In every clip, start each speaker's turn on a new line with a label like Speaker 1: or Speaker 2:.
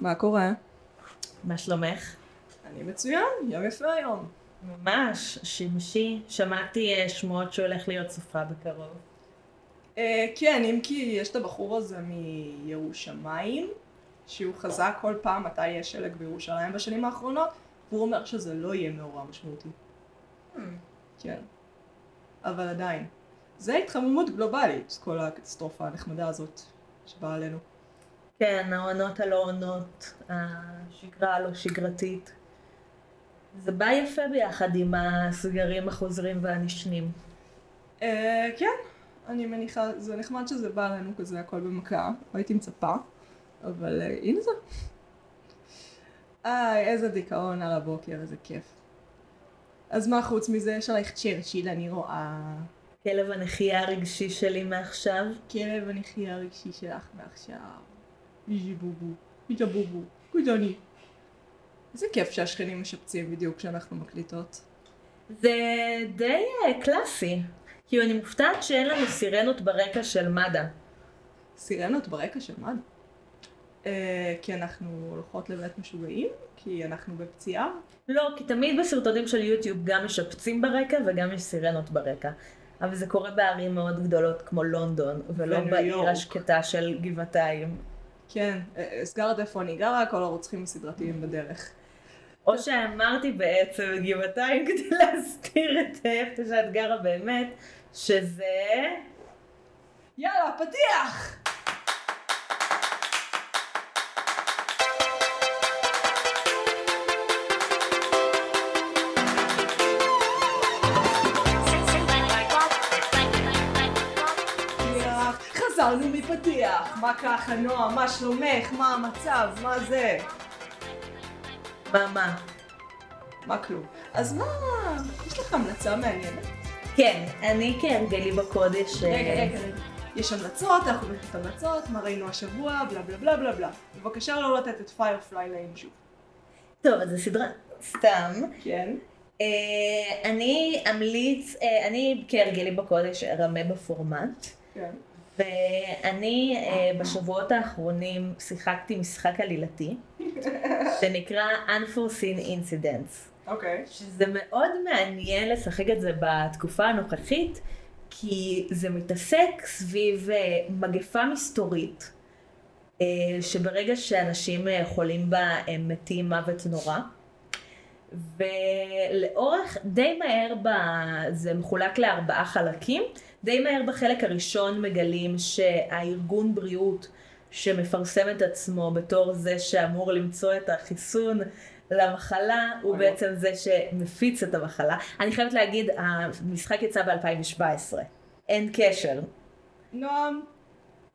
Speaker 1: מה קורה?
Speaker 2: מה שלומך?
Speaker 1: אני מצוין, יום יפה היום.
Speaker 2: ממש, שמשי. שמעתי אה, שמועות שהולך להיות סופה בקרוב.
Speaker 1: אה, כן, אם כי יש את הבחור הזה מירושלים, שהוא חזק כל פעם מתי יש שלג בירושלים בשנים האחרונות, והוא אומר שזה לא יהיה מאורע משמעותי. כן. אבל עדיין. זה התחממות גלובלית, כל הקטסטרופה הנחמדה הזאת שבאה עלינו.
Speaker 2: כן, העונות הלא עונות, השגרה הלא שגרתית. זה בא יפה ביחד עם הסגרים החוזרים והנשנים.
Speaker 1: אה, כן, אני מניחה, זה נחמד שזה בא עלינו כזה הכל במכה, הייתי מצפה, אבל אה, הנה זה. איי, איזה דיכאון על הבוקר, איזה כיף. אז מה חוץ מזה, יש עלייך צ'רצ'יל, אני רואה.
Speaker 2: כלב הנחייה הרגשי שלי מעכשיו.
Speaker 1: כלב הנחייה הרגשי שלך מעכשיו. איז'י בובו, איז'ה בובו, קודוני. איזה כיף שהשכנים משפצים בדיוק כשאנחנו מקליטות.
Speaker 2: זה די אה, קלאסי. כאילו אני מופתעת שאין לנו סירנות ברקע של מד"א.
Speaker 1: סירנות ברקע של מד"א. אה, כי אנחנו הולכות לבית משוגעים? כי אנחנו בפציעה?
Speaker 2: לא, כי תמיד בסרטונים של יוטיוב גם משפצים ברקע וגם יש סירנות ברקע. אבל זה קורה בערים מאוד גדולות כמו לונדון, ולא בעיר. השקטה של גבעתיים.
Speaker 1: כן, אה, הזכרת איפה אני גרה, כל הרוצחים הסדרתיים בדרך.
Speaker 2: או שאמרתי בעצם גבעתיים כדי להסתיר את איפה שאת גרה באמת, שזה...
Speaker 1: יאללה, פתיח! פתיח. חזרנו מפתיח. מה ככה, נועה? מה שלומך? מה המצב? מה זה?
Speaker 2: מה מה?
Speaker 1: מה כלום? אז מה? יש לך המלצה מעניינת?
Speaker 2: כן, אני כהרגלי בקודש... אה,
Speaker 1: רגע, רגע, רגע. יש המלצות, אנחנו נותנים את המלצות, מה ראינו השבוע, בלה בלה בלה בלה בלה. בבקשה לא לתת את פיירפליי להם שוב.
Speaker 2: טוב, אז זו סדרה... סתם.
Speaker 1: כן.
Speaker 2: אה, אני אמליץ, אה, אני כהרגלי בקודש ארמה בפורמט.
Speaker 1: כן.
Speaker 2: ואני אה, בשבועות האחרונים שיחקתי משחק עלילתי שנקרא Unforeseen Incidents
Speaker 1: אוקיי.
Speaker 2: שזה מאוד מעניין לשחק את זה בתקופה הנוכחית כי זה מתעסק סביב אה, מגפה מסתורית אה, שברגע שאנשים חולים בה הם מתים מוות נורא ולאורך די מהר ב... זה מחולק לארבעה חלקים די מהר בחלק הראשון מגלים שהארגון בריאות שמפרסם את עצמו בתור זה שאמור למצוא את החיסון למחלה, הוא
Speaker 1: אוי.
Speaker 2: בעצם זה שמפיץ את המחלה. אני חייבת להגיד, המשחק יצא ב-2017. אין קשר.
Speaker 1: נועם,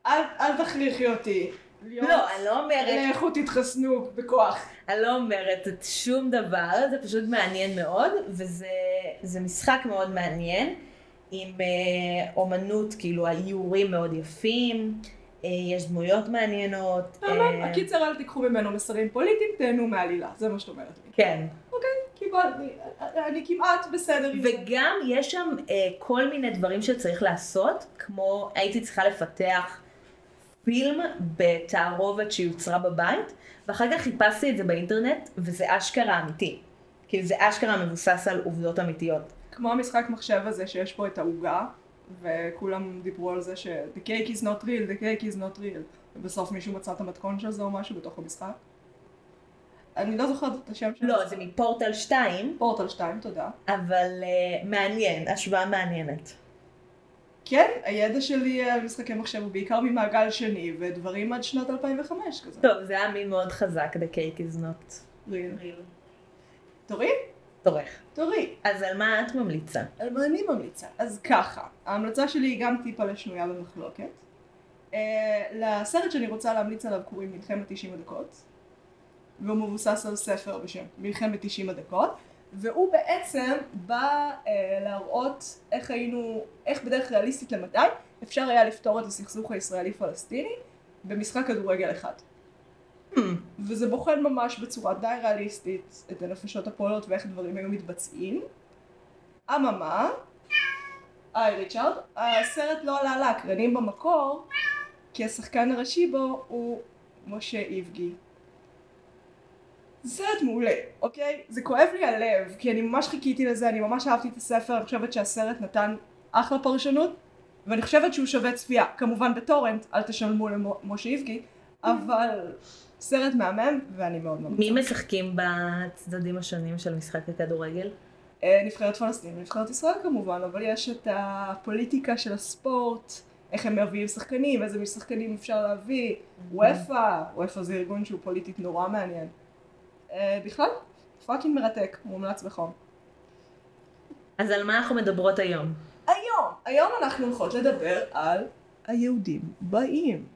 Speaker 1: אל, אל תכריחי אותי.
Speaker 2: לא, אני לא אומרת,
Speaker 1: לכו תתחסנו בכוח.
Speaker 2: אני לא אומרת שום דבר, זה פשוט מעניין מאוד, וזה זה משחק מאוד מעניין, עם אה, אומנות, כאילו האיורים מאוד יפים, אה, יש דמויות מעניינות. אה,
Speaker 1: הקיצר אל תיקחו ממנו מסרים פוליטיים, תהנו מעלילה, זה מה שאת אומרת לי.
Speaker 2: כן,
Speaker 1: אוקיי, קיבלתי, אני כמעט בסדר עם זה.
Speaker 2: וגם יש שם כל מיני דברים שצריך לעשות, כמו הייתי צריכה לפתח פילם בתערובת שיוצרה בבית, ואחר כך חיפשתי את זה באינטרנט, וזה אשכרה אמיתי. כאילו זה אשכרה מבוסס על עובדות אמיתיות.
Speaker 1: כמו המשחק מחשב הזה שיש פה את העוגה, וכולם דיברו על זה ש- the cake is not real, the cake is not real, ובסוף מישהו מצא את המתכון של זה או משהו בתוך המשחק. אני לא זוכרת את השם של
Speaker 2: לא, זה מפורטל 2,
Speaker 1: פורטל 2, תודה.
Speaker 2: אבל uh, מעניין, השוואה מעניינת.
Speaker 1: כן, הידע שלי על משחקי מחשב הוא בעיקר ממעגל שני, ודברים עד שנת 2005 כזה.
Speaker 2: טוב, זה היה מין מאוד חזק, the cake is not
Speaker 1: real.
Speaker 2: real.
Speaker 1: תורי?
Speaker 2: תורך.
Speaker 1: תורי.
Speaker 2: אז על מה את ממליצה?
Speaker 1: על מה אני ממליצה? אז ככה, ההמלצה שלי היא גם טיפה לשנויה במחלוקת. Uh, לסרט שאני רוצה להמליץ עליו קוראים מלחמת 90 הדקות, והוא מבוסס על ספר בשם מלחמת 90 הדקות, והוא בעצם בא uh, להראות איך היינו, איך בדרך ריאליסטית למדי אפשר היה לפתור את הסכסוך הישראלי-פלסטיני במשחק כדורגל אחד.
Speaker 2: Hmm,
Speaker 1: וזה בוחן ממש בצורה די ריאליסטית את הנפשות הפועלות ואיך דברים היו מתבצעים. אממה, היי ריצ'רד, הסרט לא עלה לאקרנים במקור, כי השחקן הראשי בו הוא משה איבגי. זה סרט מעולה, אוקיי? זה כואב לי הלב, כי אני ממש חיכיתי לזה, אני ממש אהבתי את הספר, אני חושבת שהסרט נתן אחלה פרשנות, ואני חושבת שהוא שווה צפייה. כמובן ב torrent, אל תשלמו למשה אדרי, אבל סרט מהמם, ואני מאוד ממליצה.
Speaker 2: מי משחקים בצדדים השונים של משחק הכדורגל?
Speaker 1: אה, נבחרת פלסטין, נבחרת ישראל כמובן, אבל יש את הפוליטיקה של הספורט, איך הם מביאים שחקנים, איזה שחקנים אפשר להביא, ואופ"א, אופ"א זה ארגון שהוא פוליטית נורא מעניין. אה, בכלל, fucking מרתק, מומלץ בחום.
Speaker 2: אז על מה אנחנו מדברות היום?
Speaker 1: היום, היום אנחנו הולכות לדבר על היהודים באים.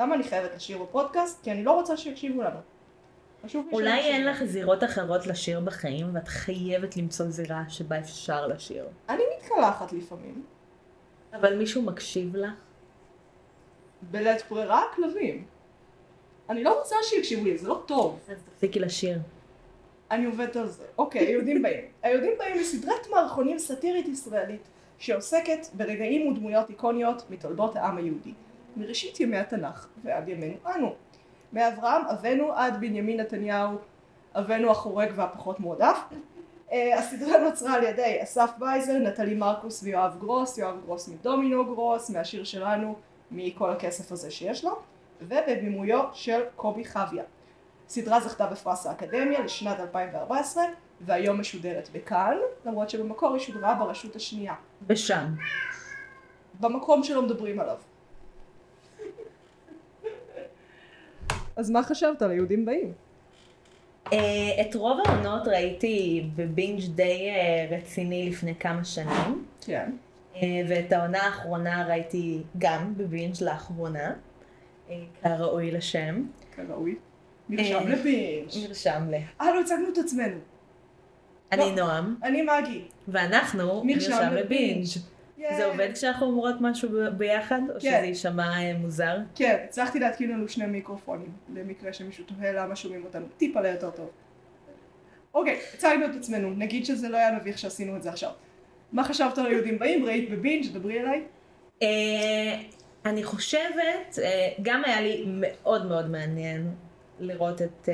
Speaker 1: למה אני חייבת לשיר בפודקאסט? כי אני לא רוצה שיקשיבו לנו.
Speaker 2: אולי. אין לך זירות אחרות לשיר בחיים, ואת חייבת למצוא זירה שבה אפשר לשיר.
Speaker 1: אני מתקלחת לפעמים.
Speaker 2: אבל מישהו מקשיב לך?
Speaker 1: בלית ברירה כלבים. אני לא רוצה שיקשיבו לי, זה לא טוב.
Speaker 2: אז תפסיקי לשיר.
Speaker 1: אני עובדת על זה. אוקיי, היהודים באים. היהודים באים לסדרת מערכונים סאטירית ישראלית שעוסקת ברגעים ודמויות איקוניות מתולדות העם היהודי. מראשית ימי התנ"ך ועד ימינו אנו. מאברהם אבינו עד בנימין נתניהו, אבינו החורג והפחות מועדף. אה, הסדרה נוצרה על ידי אסף וייזר, נטלי מרקוס ויואב גרוס, יואב גרוס מדומינו גרוס, מהשיר שלנו, מכל הכסף הזה שיש לו, ובבימויו של קובי חביה. סדרה זכתה בפרס האקדמיה לשנת 2014, והיום משודרת בכאן, למרות שבמקור היא שודרה ברשות השנייה,
Speaker 2: ושם.
Speaker 1: במקום שלא מדברים עליו. אז מה חשבת על היהודים באים?
Speaker 2: אה, את רוב העונות ראיתי בבינג' די אה, רציני לפני כמה שנים,
Speaker 1: כן.
Speaker 2: אה, ואת העונה האחרונה ראיתי גם בבינג' לאחרונה, כראוי לשם.
Speaker 1: כראוי. נרשם לבינג'.
Speaker 2: נרשם ל...
Speaker 1: אה, לא הצגנו את עצמנו.
Speaker 2: אני. נועם,
Speaker 1: אני מגי.
Speaker 2: ואנחנו
Speaker 1: נרשם לבינג'.
Speaker 2: זה עובד כשאנחנו אומרות משהו ב- ביחד, או
Speaker 1: כן.
Speaker 2: שזה יישמע אה, מוזר?
Speaker 1: כן, הצלחתי להתקין לנו שני מיקרופונים, למקרה שמישהו תוהה למה שומעים אותנו טיפה ליותר טוב. אוקיי, הצגנו את עצמנו, נגיד שזה לא היה מביך שעשינו את זה עכשיו. מה חשבת על היהודים באים? ראית בבינג'? דברי אליי.
Speaker 2: אה, אני חושבת, אה, גם היה לי מאוד מאוד מעניין לראות את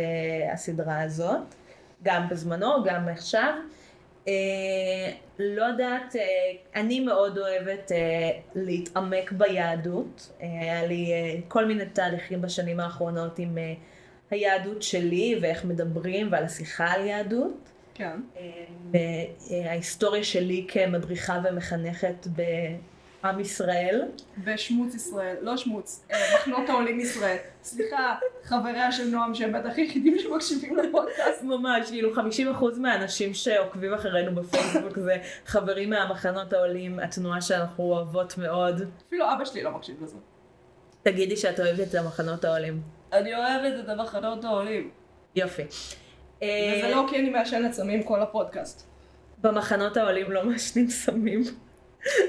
Speaker 2: הסדרה הזאת, גם בזמנו, גם עכשיו. אה, לא יודעת, אה, אני מאוד אוהבת אה, להתעמק ביהדות. אה, היה לי אה, כל מיני תהליכים בשנים האחרונות עם אה, היהדות שלי ואיך מדברים ועל השיחה על יהדות.
Speaker 1: כן.
Speaker 2: ההיסטוריה שלי כמדריכה ומחנכת בעם ישראל.
Speaker 1: ושמוץ ישראל, לא שמוץ, אה, מחנות העולים ישראל. סליחה, חבריה של נועם שהם בטח היחידים שמקשיבים לפודקאסט.
Speaker 2: ממש, כאילו 50% מהאנשים שעוקבים אחרינו בפייסבוק זה חברים מהמחנות העולים, התנועה שאנחנו אוהבות מאוד.
Speaker 1: אפילו אבא שלי לא מקשיב לזה.
Speaker 2: תגידי שאת אוהבת את המחנות העולים.
Speaker 1: אני אוהבת את המחנות העולים.
Speaker 2: יופי. אה,
Speaker 1: וזה לא כי אני מעשנת סמים כל הפודקאסט.
Speaker 2: במחנות העולים לא מעשנים סמים.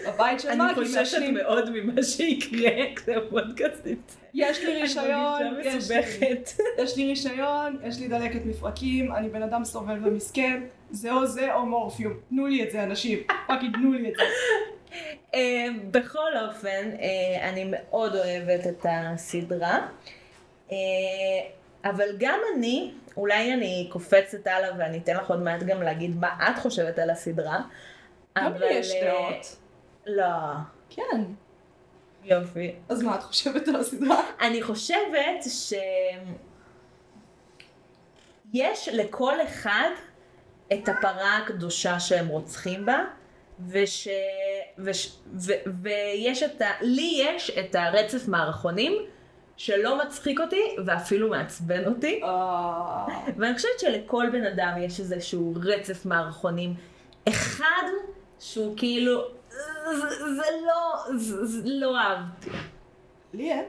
Speaker 1: בבית של
Speaker 2: אני
Speaker 1: מגי
Speaker 2: חוששת. מאוד ממה שיקרה כשהפודקאסט יצא.
Speaker 1: יש לי
Speaker 2: אני
Speaker 1: רישיון, יש לי-. יש לי רישיון, יש לי דלקת מפרקים, אני בן אדם סובל ומסכן, זה או זה או מורפיום. תנו לי את זה אנשים, fucking תנו לי את זה.
Speaker 2: אה, בכל אופן, אה, אני מאוד אוהבת את הסדרה, אה, אבל גם אני, אולי אני קופצת הלאה ואני אתן לך עוד מעט גם להגיד מה את חושבת על הסדרה.
Speaker 1: גם לי יש
Speaker 2: אה,
Speaker 1: דעות.
Speaker 2: לא,
Speaker 1: כן.
Speaker 2: יופי.
Speaker 1: אז מה את חושבת על הסדרה?
Speaker 2: אני חושבת ש... יש לכל אחד את הפרה הקדושה שהם רוצחים בה, וש... וש... ו... ויש את ה... לי יש את הרצף מערכונים שלא מצחיק אותי ואפילו מעצבן אותי.
Speaker 1: אה,
Speaker 2: ואני חושבת שלכל בן אדם יש איזשהו רצף מערכונים. אחד שהוא כאילו, זה, לא, זה, לא אהבתי.
Speaker 1: לי אין.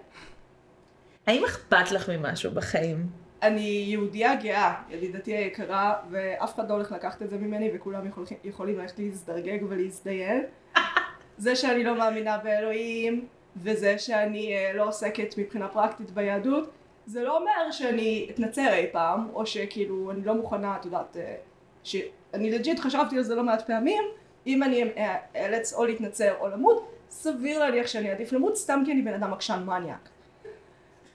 Speaker 2: האם אכפת לך ממשהו בחיים?
Speaker 1: אני יהודייה גאה, ידידתי היקרה, ואף אחד לא הולך לקחת את זה ממני, וכולם יכולים, יכולים ללכת להזדרגג ולהזדיין. זה שאני לא מאמינה באלוהים, וזה שאני אה, לא עוסקת מבחינה פרקטית ביהדות, זה לא אומר שאני אתנצר אי פעם, או שכאילו אני לא מוכנה, את יודעת, אה, שאני legit חשבתי על זה לא מעט פעמים, אם אני אה, אאלץ או להתנצר או למות, סביר להניח שאני אעדיף למות סתם כי אני בן אדם עקשן מניאק.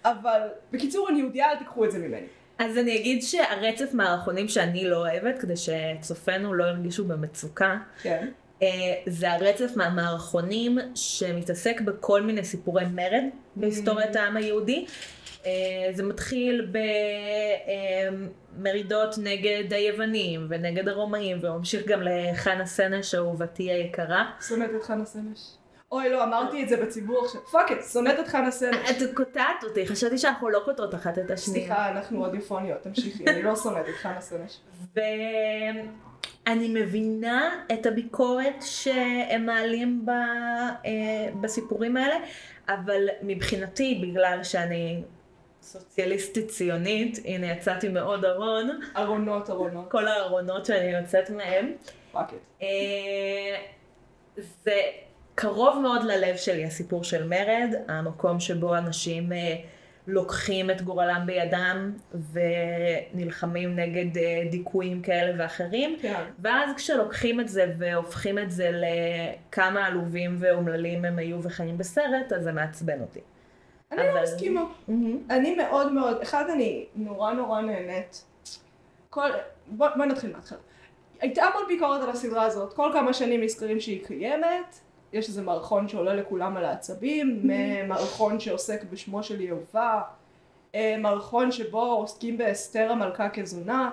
Speaker 1: אבל בקיצור אני יהודייה, אל תיקחו את זה ממני.
Speaker 2: אז אני אגיד שהרצף מערכונים שאני לא אוהבת, כדי שצופינו לא ירגישו במצוקה,
Speaker 1: כן.
Speaker 2: אה, זה הרצף מהמערכונים שמתעסק בכל מיני סיפורי מרד בהיסטוריית העם היהודי. אה, זה מתחיל במרידות נגד היוונים ונגד הרומאים, וממשיך גם לחנה סנש אהובתי היקרה.
Speaker 1: שונאת את חנה סנש. אוי לא, אמרתי את זה בציבור עכשיו. fuck את, שונאת את חנה סנש.
Speaker 2: את קוטעת אותי, חשבתי שאנחנו לא קוטעות אחת את השנייה.
Speaker 1: סליחה, אנחנו רדיופוניות, תמשיכי, אני לא שונאת את חנה סנש.
Speaker 2: ואני מבינה את הביקורת שהם מעלים ב... אה, בסיפורים האלה, אבל מבחינתי, בגלל שאני סוציאליסטית ציונית, הנה יצאתי מאוד ארון,
Speaker 1: ארונות, ארונות.
Speaker 2: כל הארונות שאני יוצאת מהם. אה, זה קרוב מאוד ללב שלי הסיפור של מרד, המקום שבו אנשים אה, לוקחים את גורלם בידם ונלחמים נגד אה, דיכויים כאלה ואחרים.
Speaker 1: כן.
Speaker 2: ואז כשלוקחים את זה והופכים את זה לכמה עלובים ואומללים הם היו וחיים בסרט, אז זה מעצבן אותי.
Speaker 1: אני
Speaker 2: אבל-
Speaker 1: לא מסכימה.
Speaker 2: מהמם.
Speaker 1: אני מאוד מאוד, אחד אני נורא נורא נהנית. כל, בוא, בוא נתחיל מההתחלה. הייתה המון ביקורת על הסדרה הזאת, כל כמה שנים נזכרים שהיא קיימת, יש איזה מערכון שעולה לכולם על העצבים, מערכון שעוסק בשמו של יהובה, אה, מערכון שבו עוסקים באסתר המלכה כזונה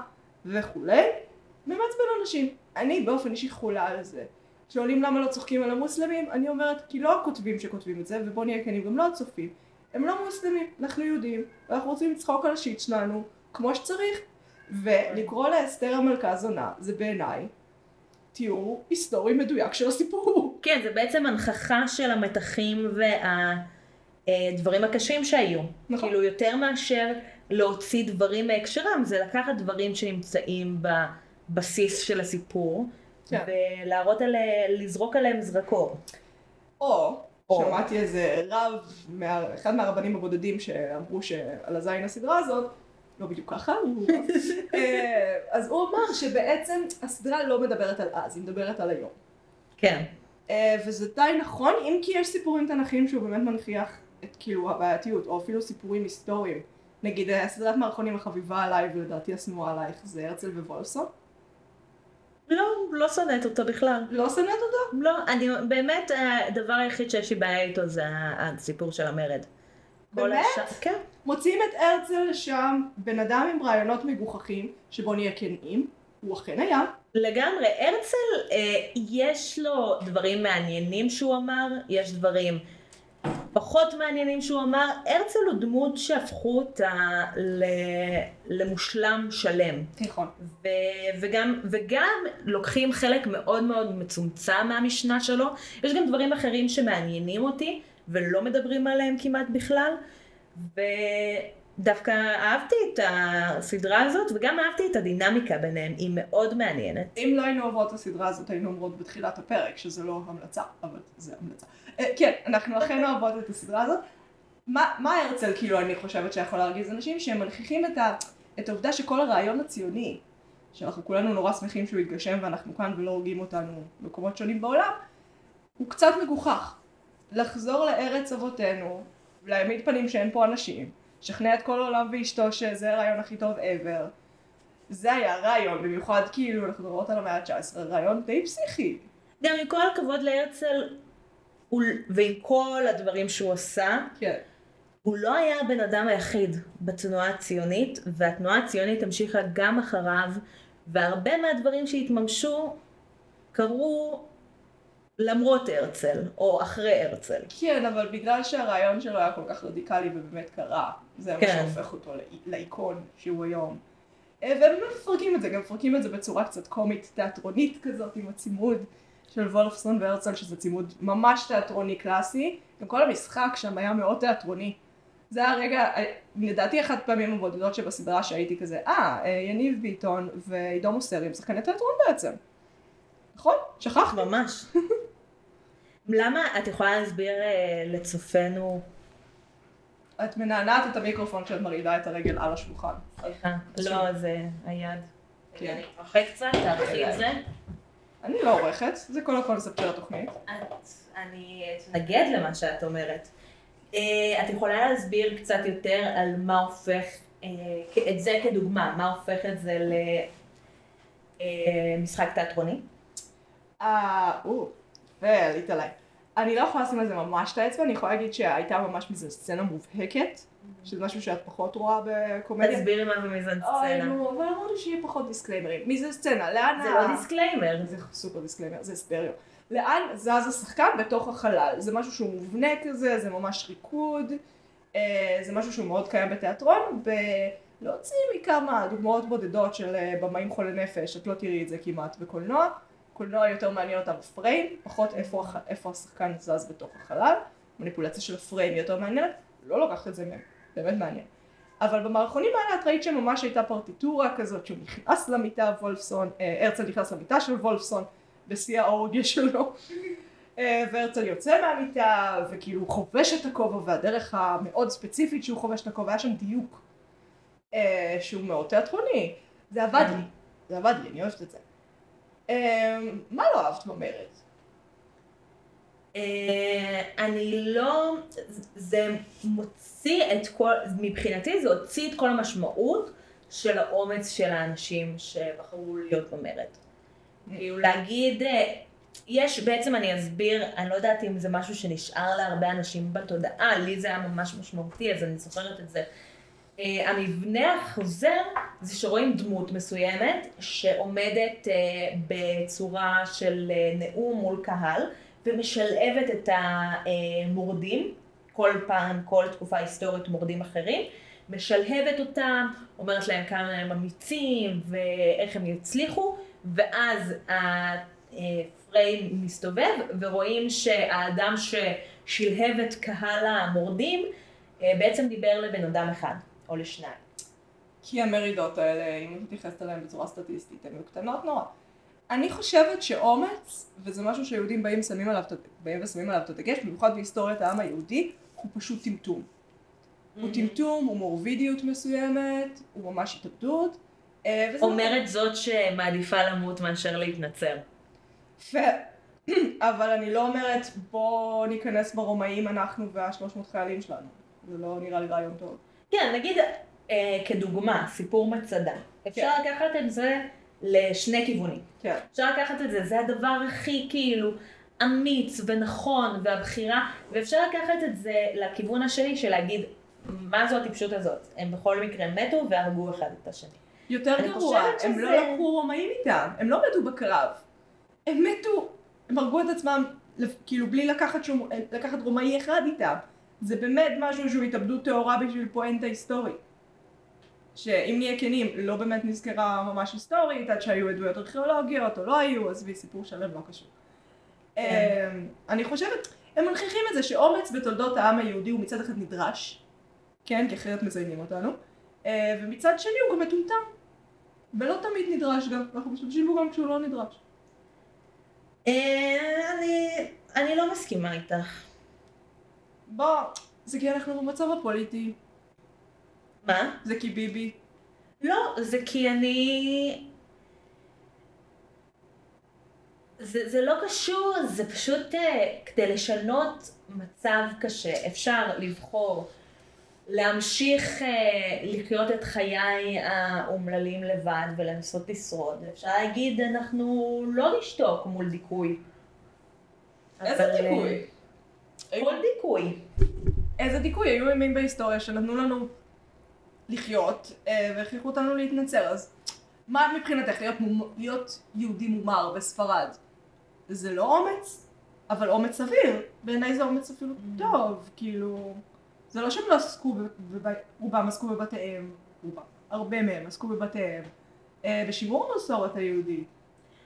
Speaker 1: וכולי, ומעצבן אנשים. אני באופן אישי חולה על זה. שואלים למה לא צוחקים על המוסלמים, אני אומרת כי לא הכותבים שכותבים את זה, ובוא נהיה כנים, גם לא הצופים. הם לא מוסלמים, אנחנו יהודים, ואנחנו רוצים לצחוק על השיט שלנו, כמו שצריך. ולקרוא לאסתר המלכה זונה, זה בעיניי תיאור היסטורי מדויק של הסיפור.
Speaker 2: כן, זה בעצם הנכחה של המתחים והדברים הקשים שהיו.
Speaker 1: נכון.
Speaker 2: כאילו יותר מאשר להוציא דברים מהקשרם, זה לקחת דברים שנמצאים בבסיס של הסיפור,
Speaker 1: כן.
Speaker 2: ולהראות עליה, לזרוק עליהם זרקור.
Speaker 1: או. שמעתי איזה רב, מה, אחד מהרבנים הבודדים שאמרו שעל הזין הסדרה הזאת, לא בדיוק ככה, הוא אה, אז הוא אמר שבעצם הסדרה לא מדברת על אז, היא מדברת על היום.
Speaker 2: כן.
Speaker 1: אה, וזה די נכון, אם כי יש סיפורים תנכיים שהוא באמת מנכיח את כאילו הבעייתיות, או אפילו סיפורים היסטוריים. נגיד אה, הסדרת מערכונים החביבה עליי ולדעתי השנואה עלייך זה הרצל ווולסון.
Speaker 2: לא, לא שונאת אותו בכלל.
Speaker 1: לא שונאת אותו?
Speaker 2: לא, אני באמת, הדבר היחיד שיש לי בעיה איתו זה הסיפור של המרד.
Speaker 1: באמת?
Speaker 2: השאר- כן.
Speaker 1: מוציאים את הרצל לשם, בן אדם עם רעיונות מגוחכים, שבוא נהיה כנים, הוא אכן היה.
Speaker 2: לגמרי, הרצל, אה, יש לו דברים מעניינים שהוא אמר, יש דברים פחות מעניינים שהוא אמר. הרצל הוא דמות שהפכו אותה ל- למושלם שלם.
Speaker 1: נכון.
Speaker 2: ו- וגם, וגם לוקחים חלק מאוד מאוד מצומצם מהמשנה שלו. יש גם דברים אחרים שמעניינים אותי ולא מדברים עליהם כמעט בכלל. ודווקא אהבתי את הסדרה הזאת וגם אהבתי את הדינמיקה ביניהם, היא מאוד מעניינת.
Speaker 1: אם לא היינו אוהבות את הסדרה הזאת היינו אומרות בתחילת הפרק שזה לא המלצה, אבל זה המלצה. אה, כן, אנחנו אכן אוהבות את הסדרה הזאת. מה, הרצל כאילו אני חושבת שיכול להרגיז אנשים שהם מנכיחים את העובדה שכל הרעיון הציוני, שאנחנו כולנו נורא שמחים שהוא יתגשם ואנחנו כאן ולא הורגים אותנו במקומות שונים בעולם, הוא קצת מגוחך. לחזור לארץ אבותינו, להעמיד פנים שאין פה אנשים, לשכנע את כל העולם ואשתו שזה הרעיון הכי טוב ever. זה היה רעיון, במיוחד כאילו אנחנו מדברות על המאה ה-19, רעיון די פסיכי.
Speaker 2: גם עם כל הכבוד להרצל, הוא- ועם כל הדברים שהוא עשה,
Speaker 1: כן.
Speaker 2: הוא לא היה הבן אדם היחיד בתנועה הציונית, והתנועה הציונית המשיכה גם אחריו, והרבה מהדברים שהתממשו קרו למרות הרצל, או אחרי הרצל.
Speaker 1: כן, אבל בגלל שהרעיון שלו היה כל כך רדיקלי ובאמת קרה, זה מה
Speaker 2: כן.
Speaker 1: שהופך אותו לאי- לאיקון שהוא היום. אה, והם באמת מפרקים את זה, גם מפרקים את זה בצורה קצת קומית תיאטרונית כזאת עם הצימוד של וולפסון והרצל, שזה צימוד ממש תיאטרוני קלאסי. גם כל המשחק שם היה מאוד תיאטרוני. זה היה רגע, אה, לדעתי אחת הפעמים הבודדות שבסדרה שהייתי כזה, אה, אה, יניב ביטון ועידו מוסרי הם שחקני תיאטרון בעצם. נכון? שכחת?
Speaker 2: ממש. למה את יכולה להסביר אה, לצופינו,
Speaker 1: את מנענעת את המיקרופון כשאת מרעידה את הרגל על השולחן.
Speaker 2: סליחה, לא, זה היד.
Speaker 1: כן.
Speaker 2: אני קצת, תערכי את זה.
Speaker 1: אני לא עורכת, זה כל הקונספט של התוכנית.
Speaker 2: אני אתנגד למה שאת אומרת. אה, את יכולה להסביר קצת יותר על מה הופך, אה, את זה כדוגמה, מה הופך את זה למשחק תיאטרוני?
Speaker 1: אה, או, ועלית עליי. אני לא יכולה לשים על זה ממש את האצבע, אני יכולה להגיד שהייתה ממש מזה סצנה מובהקת, שזה משהו שאת פחות רואה בקומדיה.
Speaker 2: תסבירי מה זה מיזנסצנה.
Speaker 1: נו, אבל אמרנו שיהיה פחות disclaimer ים. מיזנסצנה? לאן
Speaker 2: זה לא disclaimer.
Speaker 1: זה סופר disclaimer, זה הספריו. לאן זז השחקן בתוך החלל? זה משהו שהוא מובנה כזה, זה ממש ריקוד, אה, זה משהו שהוא מאוד קיים בתיאטרון, ולהוציא מכמה דוגמאות בודדות של אה, במאים חולי נפש, את לא תראי את זה כמעט בקולנוע. קולנוע יותר מעניין אותם הפריים, פחות איפה, איפה השחקן זז בתוך החלל. מניפולציה של הפריים יותר מעניינת, לא לוקחת את זה מהם, באמת מעניין. אבל במערכונים האלה את ראית שממש הייתה פרטיטורה כזאת שהוא נכנס למיטה וולפסון, אה, הרצל נכנס למיטה של וולפסון בשיא האורגיה שלו אה, והרצל יוצא מהמיטה וכאילו הוא חובש את הכובע והדרך המאוד ספציפית שהוא חובש את הכובע היה שם דיוק אה, שהוא מאוד תיאטרוני זה עבד לי, זה עבד לי, אני אוהבת את זה. אה, מה לא אהבת במרד?
Speaker 2: אה, אני לא, זה מוציא את כל, מבחינתי זה הוציא את כל המשמעות של האומץ של האנשים שבחרו להיות במרד. כאילו להגיד, אה, יש, בעצם אני אסביר, אני לא יודעת אם זה משהו שנשאר להרבה אנשים בתודעה, לי זה היה ממש משמעותי, אז אני זוכרת את זה. אה, המבנה החוזר זה שרואים דמות מסוימת שעומדת אה, בצורה של אה, נאום מול קהל ומשלבת את המורדים, כל פעם, כל תקופה היסטורית מורדים אחרים, משלהבת אותם, אומרת להם כמה הם אמיצים ואיך הם יצליחו, ואז הפריים מסתובב ורואים שהאדם ששלהב את קהל המורדים בעצם דיבר לבן אדם אחד או לשניים.
Speaker 1: כי המרידות האלה, אם את מתייחסת אליהן בצורה סטטיסטית, הן קטנות נורא. אני חושבת שאומץ, וזה משהו שיהודים באים, שמים עליו, באים ושמים עליו את הדגש, במיוחד בהיסטוריית העם היהודי, הוא פשוט טמטום. הוא טמטום, הוא מורבידיות מסוימת, הוא ממש התאבדות. אה, וזה
Speaker 2: אומרת זאת שמעדיפה למות מאשר להתנצר.
Speaker 1: ו... אבל אני לא אומרת בוא ניכנס ברומאים אנחנו והשלוש מאות חיילים שלנו. זה לא נראה לי רעיון טוב.
Speaker 2: כן, נגיד אה, כדוגמה, סיפור מצדה. אפשר
Speaker 1: כן.
Speaker 2: לקחת את זה לשני כיוונים.
Speaker 1: כן.
Speaker 2: אפשר לקחת את זה, זה הדבר הכי כאילו אמיץ ונכון והבחירה, ואפשר לקחת את זה לכיוון השני של להגיד, מה זו הטיפשות הזאת? הם בכל מקרה מתו והרגו אחד את השני.
Speaker 1: יותר גרוע,
Speaker 2: חושבת
Speaker 1: הם
Speaker 2: שזה-
Speaker 1: לא לקחו רומאים איתם, הם לא מתו בקרב. הם מתו, הם הרגו את עצמם, כאילו בלי לקחת, שום, לקחת רומאי אחד איתם. זה באמת משהו שהוא התאבדות טהורה בשביל פואנטה היסטורית. שאם נהיה כנים, לא באמת נזכרה ממש היסטורית, עד שהיו עדויות ארכיאולוגיות או לא היו, עזבי סיפור שלם לא קשור.
Speaker 2: כן.
Speaker 1: אמ, אני חושבת, הם מנכיחים את זה שאומץ בתולדות העם היהודי הוא מצד אחד נדרש, כן, כי אחרת מזיינים אותנו, אה, ומצד שני הוא גם מטומטם. ולא תמיד נדרש גם, אנחנו משתמשים בו גם כשהוא לא נדרש.
Speaker 2: אה, אני לא מסכימה איתך.
Speaker 1: בוא, זה כי אנחנו במצב הפוליטי,
Speaker 2: מה?
Speaker 1: זה כי ביבי.
Speaker 2: לא, זה כי אני... זה, זה לא קשור, זה פשוט אה, כדי לשנות מצב קשה. אפשר לבחור להמשיך אה, לחיות את חיי האומללים לבד ולנסות לשרוד. אפשר להגיד, אנחנו לא נשתוק מול דיכוי.
Speaker 1: איזה
Speaker 2: אבל, אה,
Speaker 1: דיכוי?
Speaker 2: כל דיכוי.
Speaker 1: איזה דיכוי? היו ימים בהיסטוריה שנתנו לנו לחיות אה, והכריחו אותנו להתנצר, אז מה מבחינתך להיות, מומ... להיות יהודי מומר בספרד? זה לא אומץ, אבל אומץ סביר. בעיניי זה אומץ אפילו טוב, כאילו... זה לא שהם לא עסקו, בב... בב... רובם עסקו בבתיהם, רובם, הרבה מהם עסקו בבתיהם, אה, בשימור המסורת היהודית.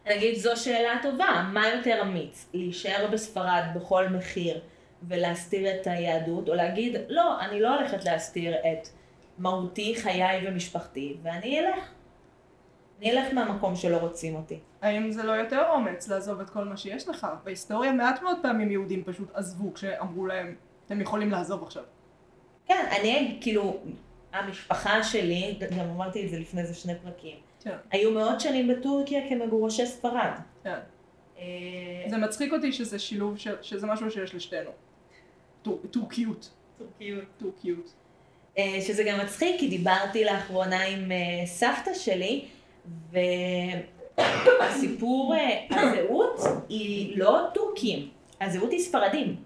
Speaker 2: נגיד זו שאלה טובה, מה יותר אמיץ? להישאר בספרד בכל מחיר ולהסתיר את היהדות, או להגיד, לא, אני לא הולכת להסתיר את מהותי, חיי ומשפחתי, ואני אלך. אני אלך מהמקום שלא רוצים אותי.
Speaker 1: האם זה לא יותר אומץ לעזוב את כל מה שיש לך? בהיסטוריה מעט מאוד פעמים יהודים פשוט עזבו כשאמרו להם, אתם יכולים לעזוב עכשיו.
Speaker 2: כן, אני כאילו, המשפחה שלי, גם אמרתי את זה לפני איזה שני פרקים,
Speaker 1: כן,
Speaker 2: היו מאות שנים בטורקיה כמגורשי ספרד.
Speaker 1: כן.
Speaker 2: אה,
Speaker 1: זה מצחיק אותי שזה שילוב, שזה משהו שיש לשתינו. טור, טורקיות.
Speaker 2: טורקיות.
Speaker 1: טורקיות.
Speaker 2: אה, שזה גם מצחיק, כי דיברתי לאחרונה עם אה, סבתא שלי, והסיפור, אה, הזהות היא לא טורקים, הזהות היא ספרדים.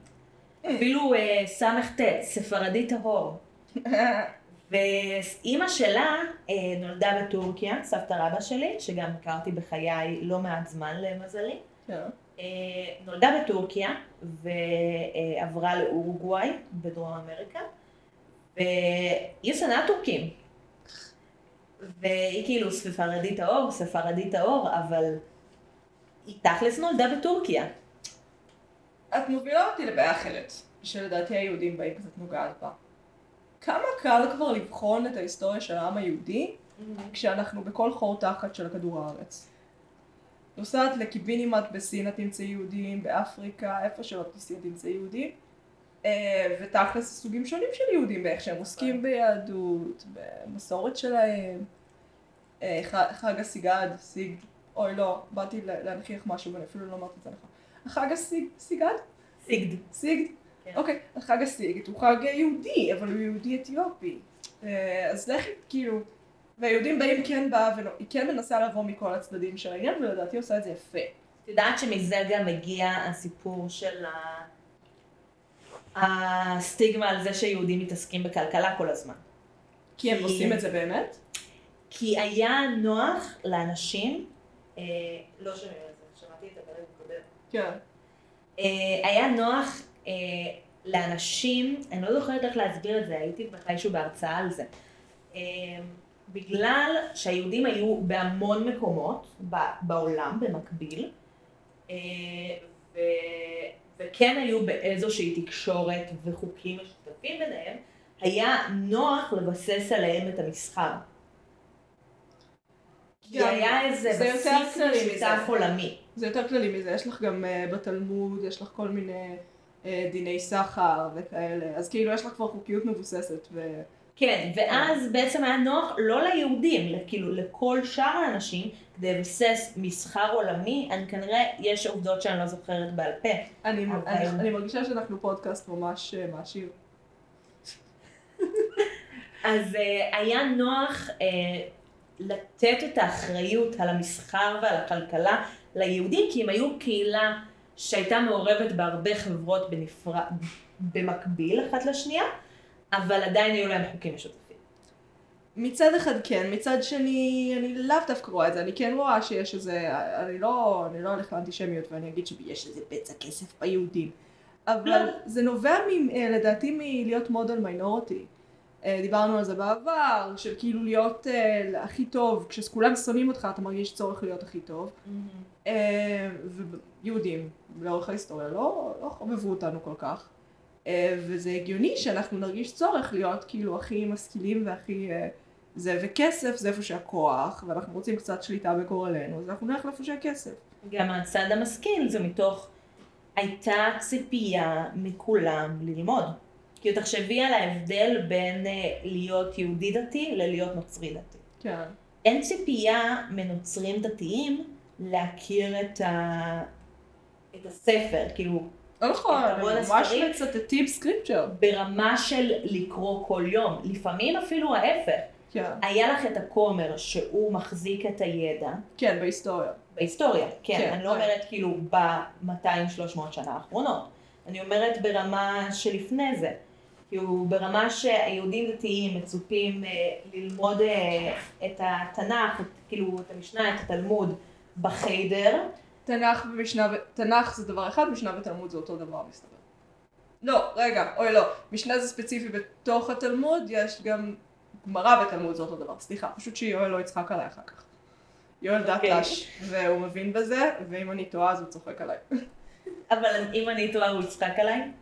Speaker 2: אפילו ס"ט, ספרדי טהור. ואימא שלה נולדה בטורקיה, סבתא רבא שלי, שגם הכרתי בחיי לא מעט זמן למזלי. אה, נולדה בטורקיה ועברה לאורוגוואי בדרום אמריקה, והיא שנאה טורקים. והיא כאילו ספרדית טהור, ספרדית טהור, אבל היא תכלס נולדה בטורקיה.
Speaker 1: את מובילה אותי לבעיה אחרת, שלדעתי היהודים באים קצת נוגעת בה. כמה קל כבר לבחון את ההיסטוריה של העם היהודי כשאנחנו בכל חור תחת של כדור הארץ. נוסעת לקיבינימט בסין את תמצאי יהודים, באפריקה, איפה שלא תמצאי תמצאי יהודים. אה, ותכלס סוגים שונים של יהודים באיך שהם עוסקים ביהדות, במסורת שלהם. אה, חג הסיגד, סיג, אוי לא, באתי לה- להנכיח משהו ואני אפילו לא אמרתי את זה נכון. החג הסיג, סיגד?
Speaker 2: סיגד. כן.
Speaker 1: אוקיי, החג הסיגד הוא חג יהודי, אבל הוא יהודי אתיופי. אה, אז לכי, כאילו, והיהודים באים כן באה, והיא כן מנסה לבוא מכל הצדדים של העניין, ולדעתי עושה את זה יפה.
Speaker 2: את יודעת שמזה גם מגיע הסיפור של ה... הסטיגמה על זה שיהודים מתעסקים בכלכלה כל הזמן.
Speaker 1: כי הם
Speaker 2: כי-
Speaker 1: עושים את זה באמת?
Speaker 2: כי היה נוח לאנשים, אה, לא שומעים את זה, שמעתי את הפרק הקודם.
Speaker 1: כן.
Speaker 2: אה, היה נוח אה, לאנשים, אני לא זוכרת איך להסביר את זה, הייתי מתישהו בהרצאה על זה. בגלל שהיהודים היו בהמון מקומות בעולם במקביל, אה, ו, וכן היו באיזושהי תקשורת וחוקים משותפים ביניהם, היה נוח לבסס עליהם את המסחר. כי
Speaker 1: גם-
Speaker 2: היה איזה
Speaker 1: זה יותר
Speaker 2: בסיס. משותף עולמי.
Speaker 1: זה יותר כללי מזה, יש לך גם uh, בתלמוד, יש לך כל מיני uh, דיני סחר וכאלה, אז כאילו יש לך כבר חוקיות מבוססת, ו...
Speaker 2: כן, ואז בעצם היה נוח לא ליהודים, כאילו לכל שאר האנשים, כדי לבסס מסחר עולמי, אני כנראה, יש עובדות שאני לא זוכרת בעל פה.
Speaker 1: אני,
Speaker 2: אבל-
Speaker 1: אני, אני מרגישה שאנחנו פודקאסט ממש uh, מעשיר.
Speaker 2: אז uh, היה נוח uh, לתת את האחריות על המסחר ועל הכלכלה ליהודים, כי הם היו קהילה שהייתה מעורבת בהרבה חברות בנפרד, במקביל אחת לשנייה, אבל עדיין היו להם חוקים משותפים.
Speaker 1: מצד אחד כן, מצד שני אני לאו דווקא רואה את זה, אני כן רואה שיש איזה, אני לא, אני לא הולך לאנטישמיות ואני אגיד שיש איזה בצע כסף ביהודים, אבל
Speaker 2: לא.
Speaker 1: זה נובע מ, אה, לדעתי מלהיות מודל מיינורטי. דיברנו על זה בעבר, של כאילו להיות אה, הכי טוב, כשכולם שונאים אותך אתה מרגיש צורך להיות הכי טוב. אה, ויהודים לאורך ההיסטוריה לא, לא חובבו אותנו כל כך. אה, וזה הגיוני שאנחנו נרגיש צורך להיות כאילו הכי משכילים והכי אה, זה, וכסף זה איפה שהכוח, ואנחנו רוצים קצת שליטה בגורלנו, אז אנחנו נלך לאיפה שהכסף.
Speaker 2: גם הצד המשכיל זה מתוך, הייתה ציפייה מכולם ללמוד. כאילו תחשבי על ההבדל בין אה, להיות יהודי דתי ללהיות נוצרי דתי.
Speaker 1: כן.
Speaker 2: אין ציפייה מנוצרים דתיים להכיר את, ה... את הספר, כאילו
Speaker 1: לא נכון, ממש. מצטטים סקריפצ'ר.
Speaker 2: ברמה של לקרוא כל יום, לפעמים אפילו ההפך.
Speaker 1: כן.
Speaker 2: היה לך את הכומר שהוא מחזיק את הידע,
Speaker 1: כן, בהיסטוריה.
Speaker 2: בהיסטוריה, כן,
Speaker 1: כן,
Speaker 2: אני לא
Speaker 1: כן.
Speaker 2: אומרת כאילו ב-200-300 שנה האחרונות, אני אומרת ברמה שלפני זה, כאילו ברמה שהיהודים דתיים מצופים אה, ללמוד אה, את התנ"ך, את, כאילו את המשנה, את התלמוד בחיידר,
Speaker 1: תנ"ך ומשנה, ו- תנ"ך זה דבר אחד, משנה ותלמוד זה אותו דבר מסתבר. לא, רגע, אוי לא, משנה זה ספציפי בתוך התלמוד, יש גם גמרא ותלמוד זה אותו דבר, סליחה, פשוט שיואל לא יצחק עליי אחר כך. יואל
Speaker 2: אוקיי.
Speaker 1: דתש, והוא מבין בזה, ואם אני טועה אז הוא צוחק עליי. לא
Speaker 2: אבל אם אני טועה הוא יצחק עליי.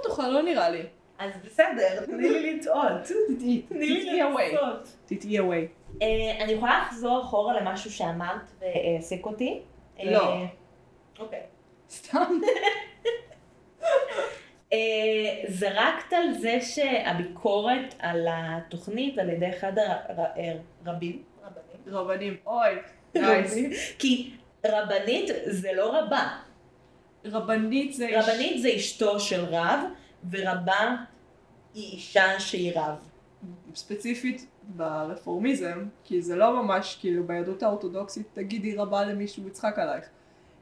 Speaker 1: בטוחה, לא נראה לי.
Speaker 2: אז בסדר, תני לי לטעות. תני לי. לנסות.
Speaker 1: תטעי away.
Speaker 2: אה, אני יכולה לחזור אחורה למשהו שאמרת והעסיק אותי?
Speaker 1: לא.
Speaker 2: אה, אוקיי.
Speaker 1: סתם.
Speaker 2: אה, זרקת על זה שהביקורת על התוכנית על ידי אחד הרבים, רבנים,
Speaker 1: רבנים. אוי.
Speaker 2: כי רבנית זה לא רבה,
Speaker 1: רבנית זה...
Speaker 2: רבנית זה אשתו של רב, ורבה היא אישה שהיא רב.
Speaker 1: ספציפית ברפורמיזם, כי זה לא ממש כאילו ביהדות האורתודוקסית תגידי רבה למישהו יצחק עלייך.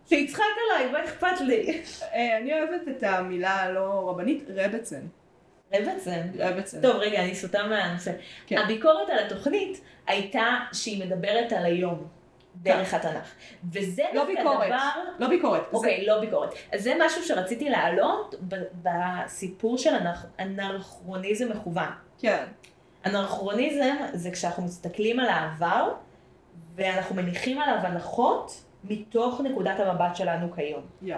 Speaker 2: שיצחק עליי, מה אכפת לי?
Speaker 1: אה, אני אוהבת את המילה הלא רבנית, רבצן.
Speaker 2: רבצן.
Speaker 1: רבצן.
Speaker 2: טוב, רגע, אני סוטה מהנושא.
Speaker 1: כן.
Speaker 2: הביקורת על התוכנית הייתה שהיא מדברת על היום, דרך התנ"ך. וזה
Speaker 1: לא
Speaker 2: דווקא
Speaker 1: ביקורת.
Speaker 2: דבר...
Speaker 1: לא ביקורת. זה-
Speaker 2: אוקיי, לא ביקורת. אז זה משהו שרציתי להעלות בסיפור של אנכ- אנרכרוניזם מכוון.
Speaker 1: כן.
Speaker 2: אנרכרוניזם זה כשאנחנו מסתכלים על העבר, ואנחנו מניחים עליו הנחות מתוך נקודת המבט שלנו כיום.
Speaker 1: יא.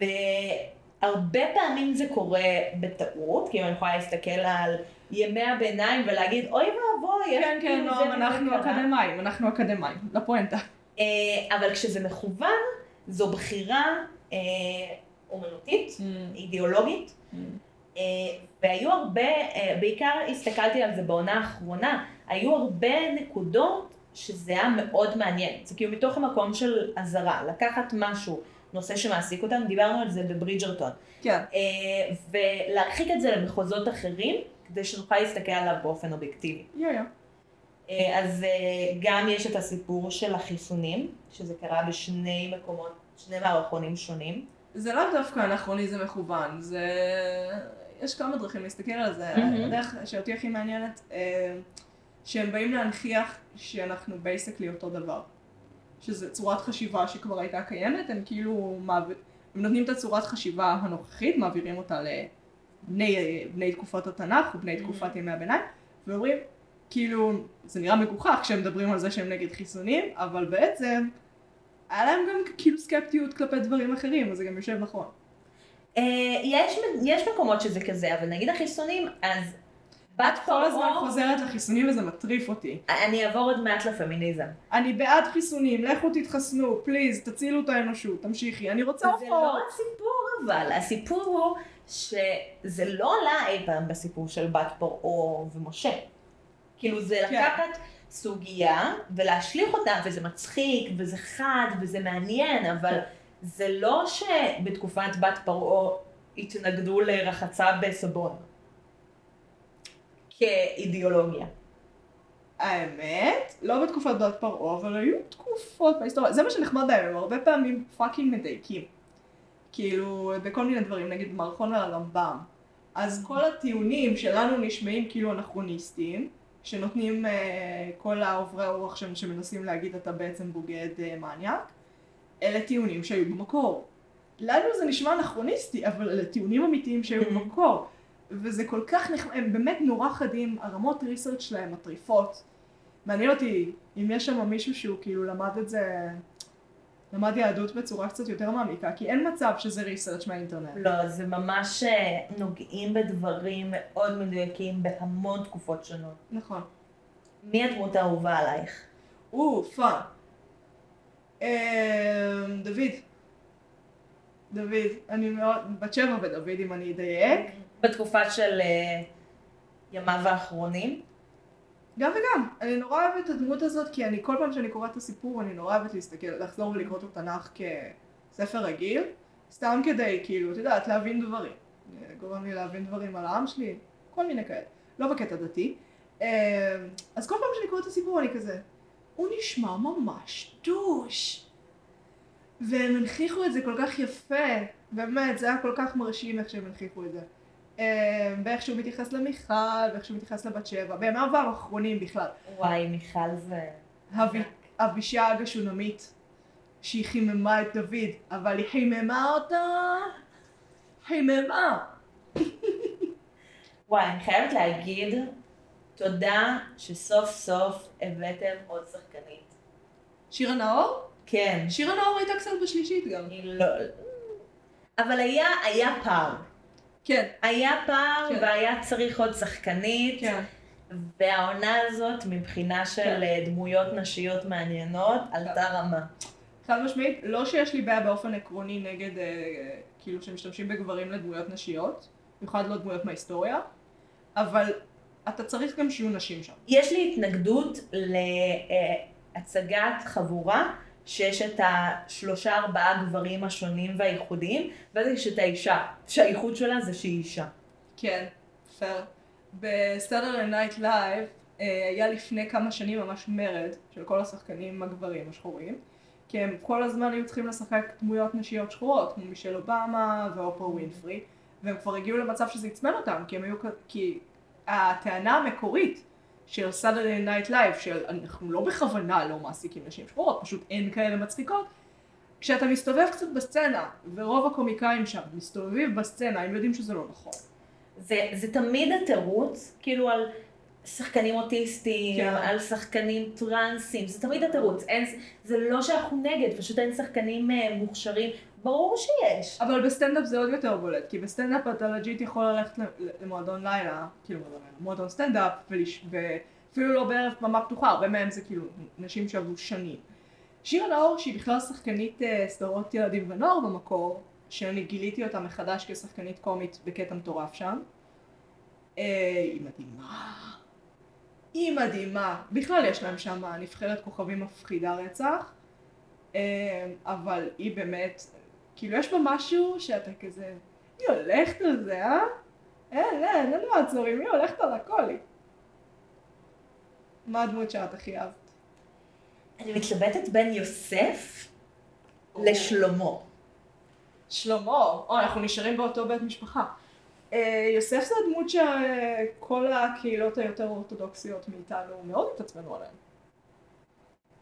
Speaker 2: והרבה פעמים זה קורה בטעות, כי אני יכולה להסתכל על ימי הביניים ולהגיד, אוי ואבוי,
Speaker 1: כן, כן,
Speaker 2: כאילו
Speaker 1: נועם,
Speaker 2: זה
Speaker 1: אנחנו
Speaker 2: וזה קרה?"
Speaker 1: אקדמאים, אנחנו אקדמאים. לפואנטה.
Speaker 2: אה, אבל כשזה מכוון, זו בחירה אה, אומנותית, אידיאולוגית, אה, והיו הרבה, אה, בעיקר הסתכלתי על זה בעונה האחרונה, היו הרבה נקודות שזה היה מאוד מעניין. זה כאילו מתוך המקום של אזהרה, לקחת משהו, נושא שמעסיק אותנו, דיברנו על זה בברידג'רטון,
Speaker 1: כן.
Speaker 2: אה, ולהרחיק את זה למחוזות אחרים, כדי שנוכל להסתכל עליו באופן אובייקטיבי.
Speaker 1: יא, יא.
Speaker 2: אה, אז אה, גם יש את הסיפור של החיסונים, שזה קרה בשני מקומות, שני מערכונים שונים.
Speaker 1: זה לאו דווקא אנכרוניזם מכוון, זה... יש כמה דרכים להסתכל על זה. הדרך שאותי הכי מעניינת, אה, שהם באים להנכיח שאנחנו בייסקלי אותו דבר. שזה צורת חשיבה שכבר הייתה קיימת, הם כאילו מעביר... הם נותנים את הצורת חשיבה הנוכחית, מעבירים אותה לבני בני תקופת התנ"ך ובני תקופת ימי הביניים, ואומרים, כאילו, זה נראה מגוחך כשהם מדברים על זה שהם נגד חיסונים, אבל בעצם היה להם גם כאילו סקפטיות כלפי דברים אחרים, אז זה גם יושב נכון.
Speaker 2: אה, יש, יש מקומות שזה כזה, אבל נגיד החיסונים, אז בת
Speaker 1: כל הזמן חוזרת לחיסונים וזה מטריף אותי.
Speaker 2: אני אעבור עוד מעט לפמיניזם.
Speaker 1: אני בעד חיסונים, לכו תתחסנו, פליז, תצילו את האנושות, תמשיכי, אני רוצה
Speaker 2: זה לא
Speaker 1: עופות.
Speaker 2: הסיפור אבל, הסיפור הוא שזה לא עלה אי פעם בסיפור של בת פרעה ומשה. כאילו זה
Speaker 1: כן.
Speaker 2: לקחת סוגיה ולהשליך אותה, וזה מצחיק, וזה חד, וזה מעניין, אבל זה לא שבתקופת בת פרעה התנגדו לרחצה בסבון. כאידיאולוגיה.
Speaker 1: האמת, לא בתקופת בת פרעה, אבל היו תקופות בהיסטוריה, זה מה שנחמד להם, הם הרבה פעמים פאקינג מדייקים. כאילו, בכל מיני דברים, נגיד מערכון על הרמב"ם. אז כל הטיעונים שלנו נשמעים כאילו אנכרוניסטים, שנותנים אה, כל העוברי שם שמנסים להגיד אתה בעצם בוגד אה, מניאק, אלה טיעונים שהיו במקור. לנו זה נשמע אנכרוניסטי, אבל אלה טיעונים אמיתיים שהיו במקור. וזה כל כך נחמד, הם באמת נורא חדים, הרמות ריסרצ' שלהם מטריפות. מעניין אותי אם יש שם מישהו שהוא כאילו למד את זה, למד יהדות בצורה קצת יותר מעמיקה, כי אין מצב שזה research מהאינטרנט.
Speaker 2: לא, זה ממש אה, נוגעים בדברים מאוד מדויקים בהמון תקופות שונות.
Speaker 1: נכון.
Speaker 2: מי הדמות האהובה עלייך?
Speaker 1: או, fun. אמ, דוד. דוד. אני מאוד, בת שבע בדוד אם אני אדייק.
Speaker 2: בתקופה של אה, ימיו האחרונים?
Speaker 1: גם וגם. אני נורא אוהבת את הדמות הזאת, כי אני כל פעם שאני קוראת את הסיפור, אני נורא אוהבת להסתכל, לחזור ולקרוא את התנ"ך כספר רגיל, סתם כדי, כאילו, את יודעת, להבין דברים. זה גורם לי להבין דברים על העם שלי, כל מיני כאלה. לא בקטע דתי. אמ, אז כל פעם שאני קוראת את הסיפור אני כזה, הוא נשמע ממש דוש. והם הנכיחו את זה כל כך יפה, באמת, זה היה כל כך מרשים איך שהם הנכיחו את זה. אמ, ואיך שהוא מתייחס למיכל, ואיך שהוא מתייחס לבת שבע, בימיו האחרונים בכלל.
Speaker 2: וואי, מיכל זה...
Speaker 1: אבי- אבישג השונמית, שהיא חיממה את דוד, אבל היא חיממה אותה, חיממה.
Speaker 2: וואי, אני חייבת להגיד תודה שסוף סוף הבאתם עוד שחקנית.
Speaker 1: שירה נאור?
Speaker 2: כן.
Speaker 1: שירה נאור הייתה קצת בשלישית גם.
Speaker 2: אני לא... אבל היה, היה פער.
Speaker 1: כן,
Speaker 2: היה פעם
Speaker 1: כן.
Speaker 2: והיה צריך עוד שחקנית,
Speaker 1: כן.
Speaker 2: והעונה הזאת מבחינה של
Speaker 1: כן.
Speaker 2: אה, דמויות נשיות מעניינות עלתה רמה.
Speaker 1: חד משמעית, לא שיש לי בעיה באופן עקרוני נגד, אה, כאילו שמשתמשים בגברים לדמויות נשיות, במיוחד לא דמויות מההיסטוריה, אבל אתה צריך גם שיהיו נשים שם.
Speaker 2: יש לי התנגדות להצגת חבורה שיש את השלושה ארבעה גברים השונים והייחודיים, ואז יש את האישה, שהייחוד שלה זה שהיא אישה.
Speaker 1: כן, פייר. ב Saturday Night Live היה לפני כמה שנים ממש מרד של כל השחקנים הגברים השחורים, כי הם כל הזמן היו צריכים לשחק דמויות נשיות שחורות, כמו מישל אובמה ואופרה ווינפרי, והם כבר הגיעו למצב שזה עצבן אותם, כי הם היו, כי הטענה המקורית של Saturday Night Live, של אנחנו לא בכוונה לא מעסיקים נשים שחורות, פשוט אין כאלה מצחיקות, כשאתה מסתובב קצת בסצנה, ורוב הקומיקאים שם מסתובבים בסצנה, הם יודעים שזה לא נכון.
Speaker 2: זה, זה תמיד התירוץ, כאילו על שחקנים אוטיסטים,
Speaker 1: כן.
Speaker 2: על שחקנים טרנסים, זה תמיד התירוץ. אין, זה לא שאנחנו נגד, פשוט אין שחקנים אה, מוכשרים. ברור שיש.
Speaker 1: אבל בסטנדאפ זה עוד יותר בולט, כי בסטנדאפ אתה legit יכול ללכת למועדון לילה, כאילו מועדון סטנדאפ, ואפילו לא בערב במה פתוחה, הרבה מהם זה כאילו נשים שעבדו שנים. שירה נאור, שהיא בכלל שחקנית אה, סדרות ילדים ונוער במקור, שאני גיליתי אותה מחדש כשחקנית קומית בקטע מטורף שם, אה, היא מדהימה. היא מדהימה. בכלל יש להם שם נבחרת כוכבים מפחידה רצח, אה, אבל היא באמת, כאילו יש בה משהו שאתה כזה, היא הולכת על זה, אה? אין, אין, אין מעצורים, היא הולכת על הכל. היא. מה הדמות שאת הכי אהבת?
Speaker 2: אני מתלבטת בין יוסף לשלמה.
Speaker 1: שלמה, או, אנחנו נשארים באותו בית משפחה. אה, יוסף זה הדמות שכל הקהילות היותר אורתודוקסיות מאיתנו מאוד התעצבנו עליהן.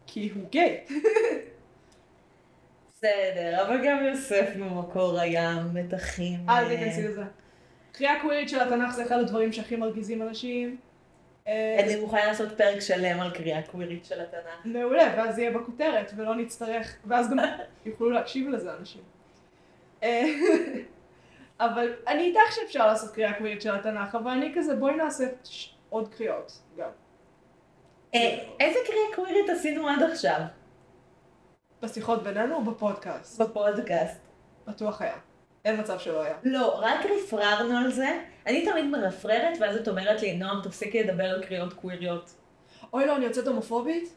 Speaker 1: כי הוא גיי.
Speaker 2: בסדר, אבל גם יוסף במקור היה מתחים.
Speaker 1: אל
Speaker 2: אה,
Speaker 1: תיכנסי לזה. קריאה קווירית של התנ"ך זה אחד הדברים שהכי מרגיזים אנשים. אה,
Speaker 2: אני מוכנה לעשות פרק שלם על קריאה קווירית של התנ"ך.
Speaker 1: מעולה, ואז יהיה בכותרת, ולא נצטרך, ואז גם יוכלו להקשיב לזה אנשים. אה, אבל אני איתך שאפשר לעשות קריאה קווירית של התנ"ך, אבל אני כזה, בואי נעשה עוד קריאות גם.
Speaker 2: איזה קריאה קווירית עשינו עד עכשיו?
Speaker 1: בשיחות בינינו או בפודקאסט?
Speaker 2: בפודקאסט.
Speaker 1: בטוח היה. אין מצב שלא היה.
Speaker 2: לא, רק רפררנו על זה. אני תמיד מרפררת, ואז את אומרת לי, נועם, תפסיקי לדבר על קריאות קוויריות.
Speaker 1: אוי לא, אני יוצאת הומופובית?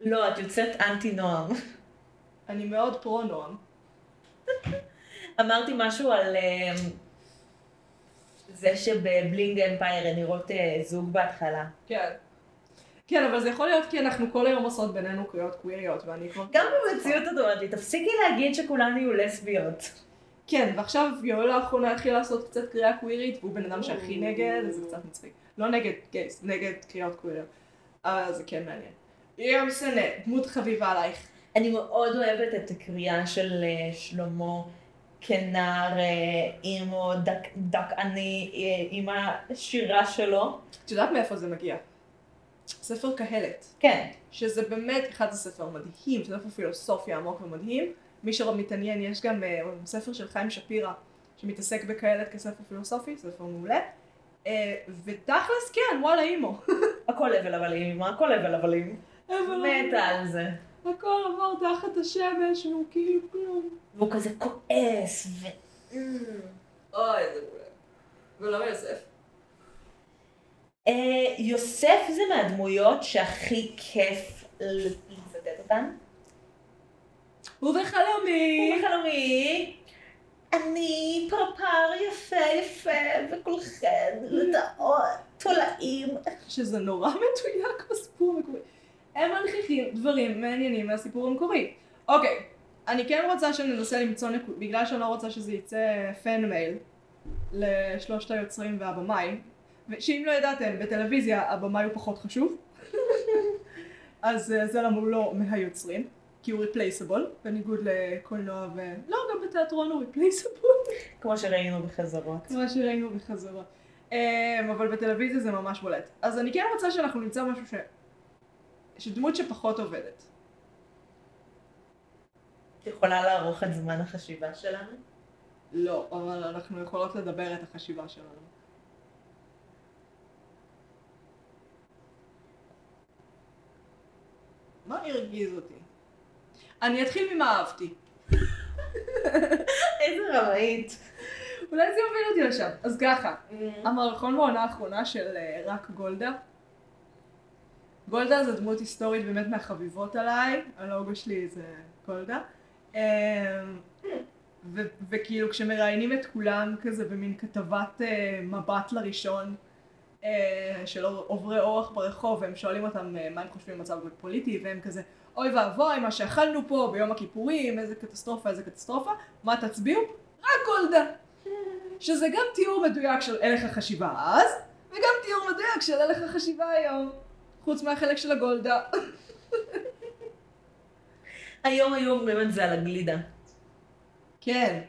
Speaker 2: לא, את יוצאת אנטי נועם.
Speaker 1: אני מאוד פרו נועם.
Speaker 2: אמרתי משהו על אה, זה שבבלינג אמפייר הן נראות אה, זוג בהתחלה.
Speaker 1: כן. כן, אבל זה יכול להיות כי אנחנו כל היום עושות בינינו קריאות קוויריות, ואני כבר...
Speaker 2: גם במציאות את אומרת לי, תפסיקי להגיד שכולן יהיו לסביות.
Speaker 1: כן, ועכשיו יואל לאחרונה התחיל לעשות קצת קריאה קווירית, והוא בן אדם שהכי נגד, אז זה קצת מצחיק. לא נגד גייס, נגד קריאות קוויריות. אבל זה כן מעניין. יהיה משנה, דמות חביבה עלייך.
Speaker 2: אני מאוד אוהבת את הקריאה של אה, שלמה כנער אה, אימו דק, דכאני אה, עם השירה שלו.
Speaker 1: את יודעת מאיפה זה מגיע? ספר קהלת.
Speaker 2: כן.
Speaker 1: שזה באמת אחד הספר מדהים, ספר פילוסופיה עמוק ומדהים. מי שמתעניין, יש גם אה, ספר של חיים שפירא, שמתעסק בקהלת כספר פילוסופי, ספר מעולה. אה, ותכלס כן, וואלה אימו.
Speaker 2: הכל הבל הבלים, הכל הבל הבלים.
Speaker 1: אבל
Speaker 2: מתה על זה.
Speaker 1: הכל עבר תחת השמש, והוא כאילו כלום.
Speaker 2: והוא כזה כועס, ו...
Speaker 1: אוי, זה מעולה. ולמה יוסף?
Speaker 2: אה, יוסף זה מהדמויות שהכי כיף לצטט אותן.
Speaker 1: הוא וחלומי!
Speaker 2: הוא בחלומי, אני פרפר יפה יפה, וכולכן תולעים.
Speaker 1: שזה נורא מדויק בסיפור המקורי. הם מנכיחים דברים מעניינים מהסיפור המקורי. אוקיי, אני כן רוצה שננסה למצוא נקוד, בגלל שאני לא רוצה שזה יצא פן מייל לשלושת היוצרים והבמאי, ושאם לא ידעתם, בטלוויזיה הבמאי הוא פחות חשוב, אז אה, זה למה הוא לא מהיוצרים, כי הוא ריפלייסבול, בניגוד לקולנוע ו... לא, גם בתיאטרון הוא ריפלייסבול.
Speaker 2: כמו שראינו בחזרות.
Speaker 1: מה שראינו בחזרה. Um, אבל בטלוויזיה זה ממש בולט. אז אני כן רוצה שאנחנו נמצא משהו ש... שדמות שפחות עובדת.
Speaker 2: את יכולה לערוך את זמן החשיבה שלנו?
Speaker 1: לא, אבל אנחנו יכולות לדבר את החשיבה שלנו. מה הרגיז אותי? אני אתחיל ממה אהבתי.
Speaker 2: איזה רמאית.
Speaker 1: אולי זה יוביל אותי לשם. אז ככה, המערכון בעונה האחרונה של אה, רק גולדה. גולדה זו דמות היסטורית באמת מהחביבות עליי, הלוגו שלי זה גולדה. אמ, ו- וכאילו כשמראיינים את כולם כזה במין כתבת אה, מבט לראשון של עוברי אורח ברחוב והם שואלים אותם אה, מה הם חושבים במצב פוליטי והם כזה אוי ואבוי מה שאכלנו פה ביום הכיפורים איזה קטסטרופה איזה קטסטרופה מה תצביעו? רק גולדה שזה גם תיאור מדויק של הלך החשיבה אז וגם תיאור מדויק של הלך החשיבה היום חוץ מהחלק של הגולדה
Speaker 2: היום היו אומרים את זה על הגלידה.
Speaker 1: כן,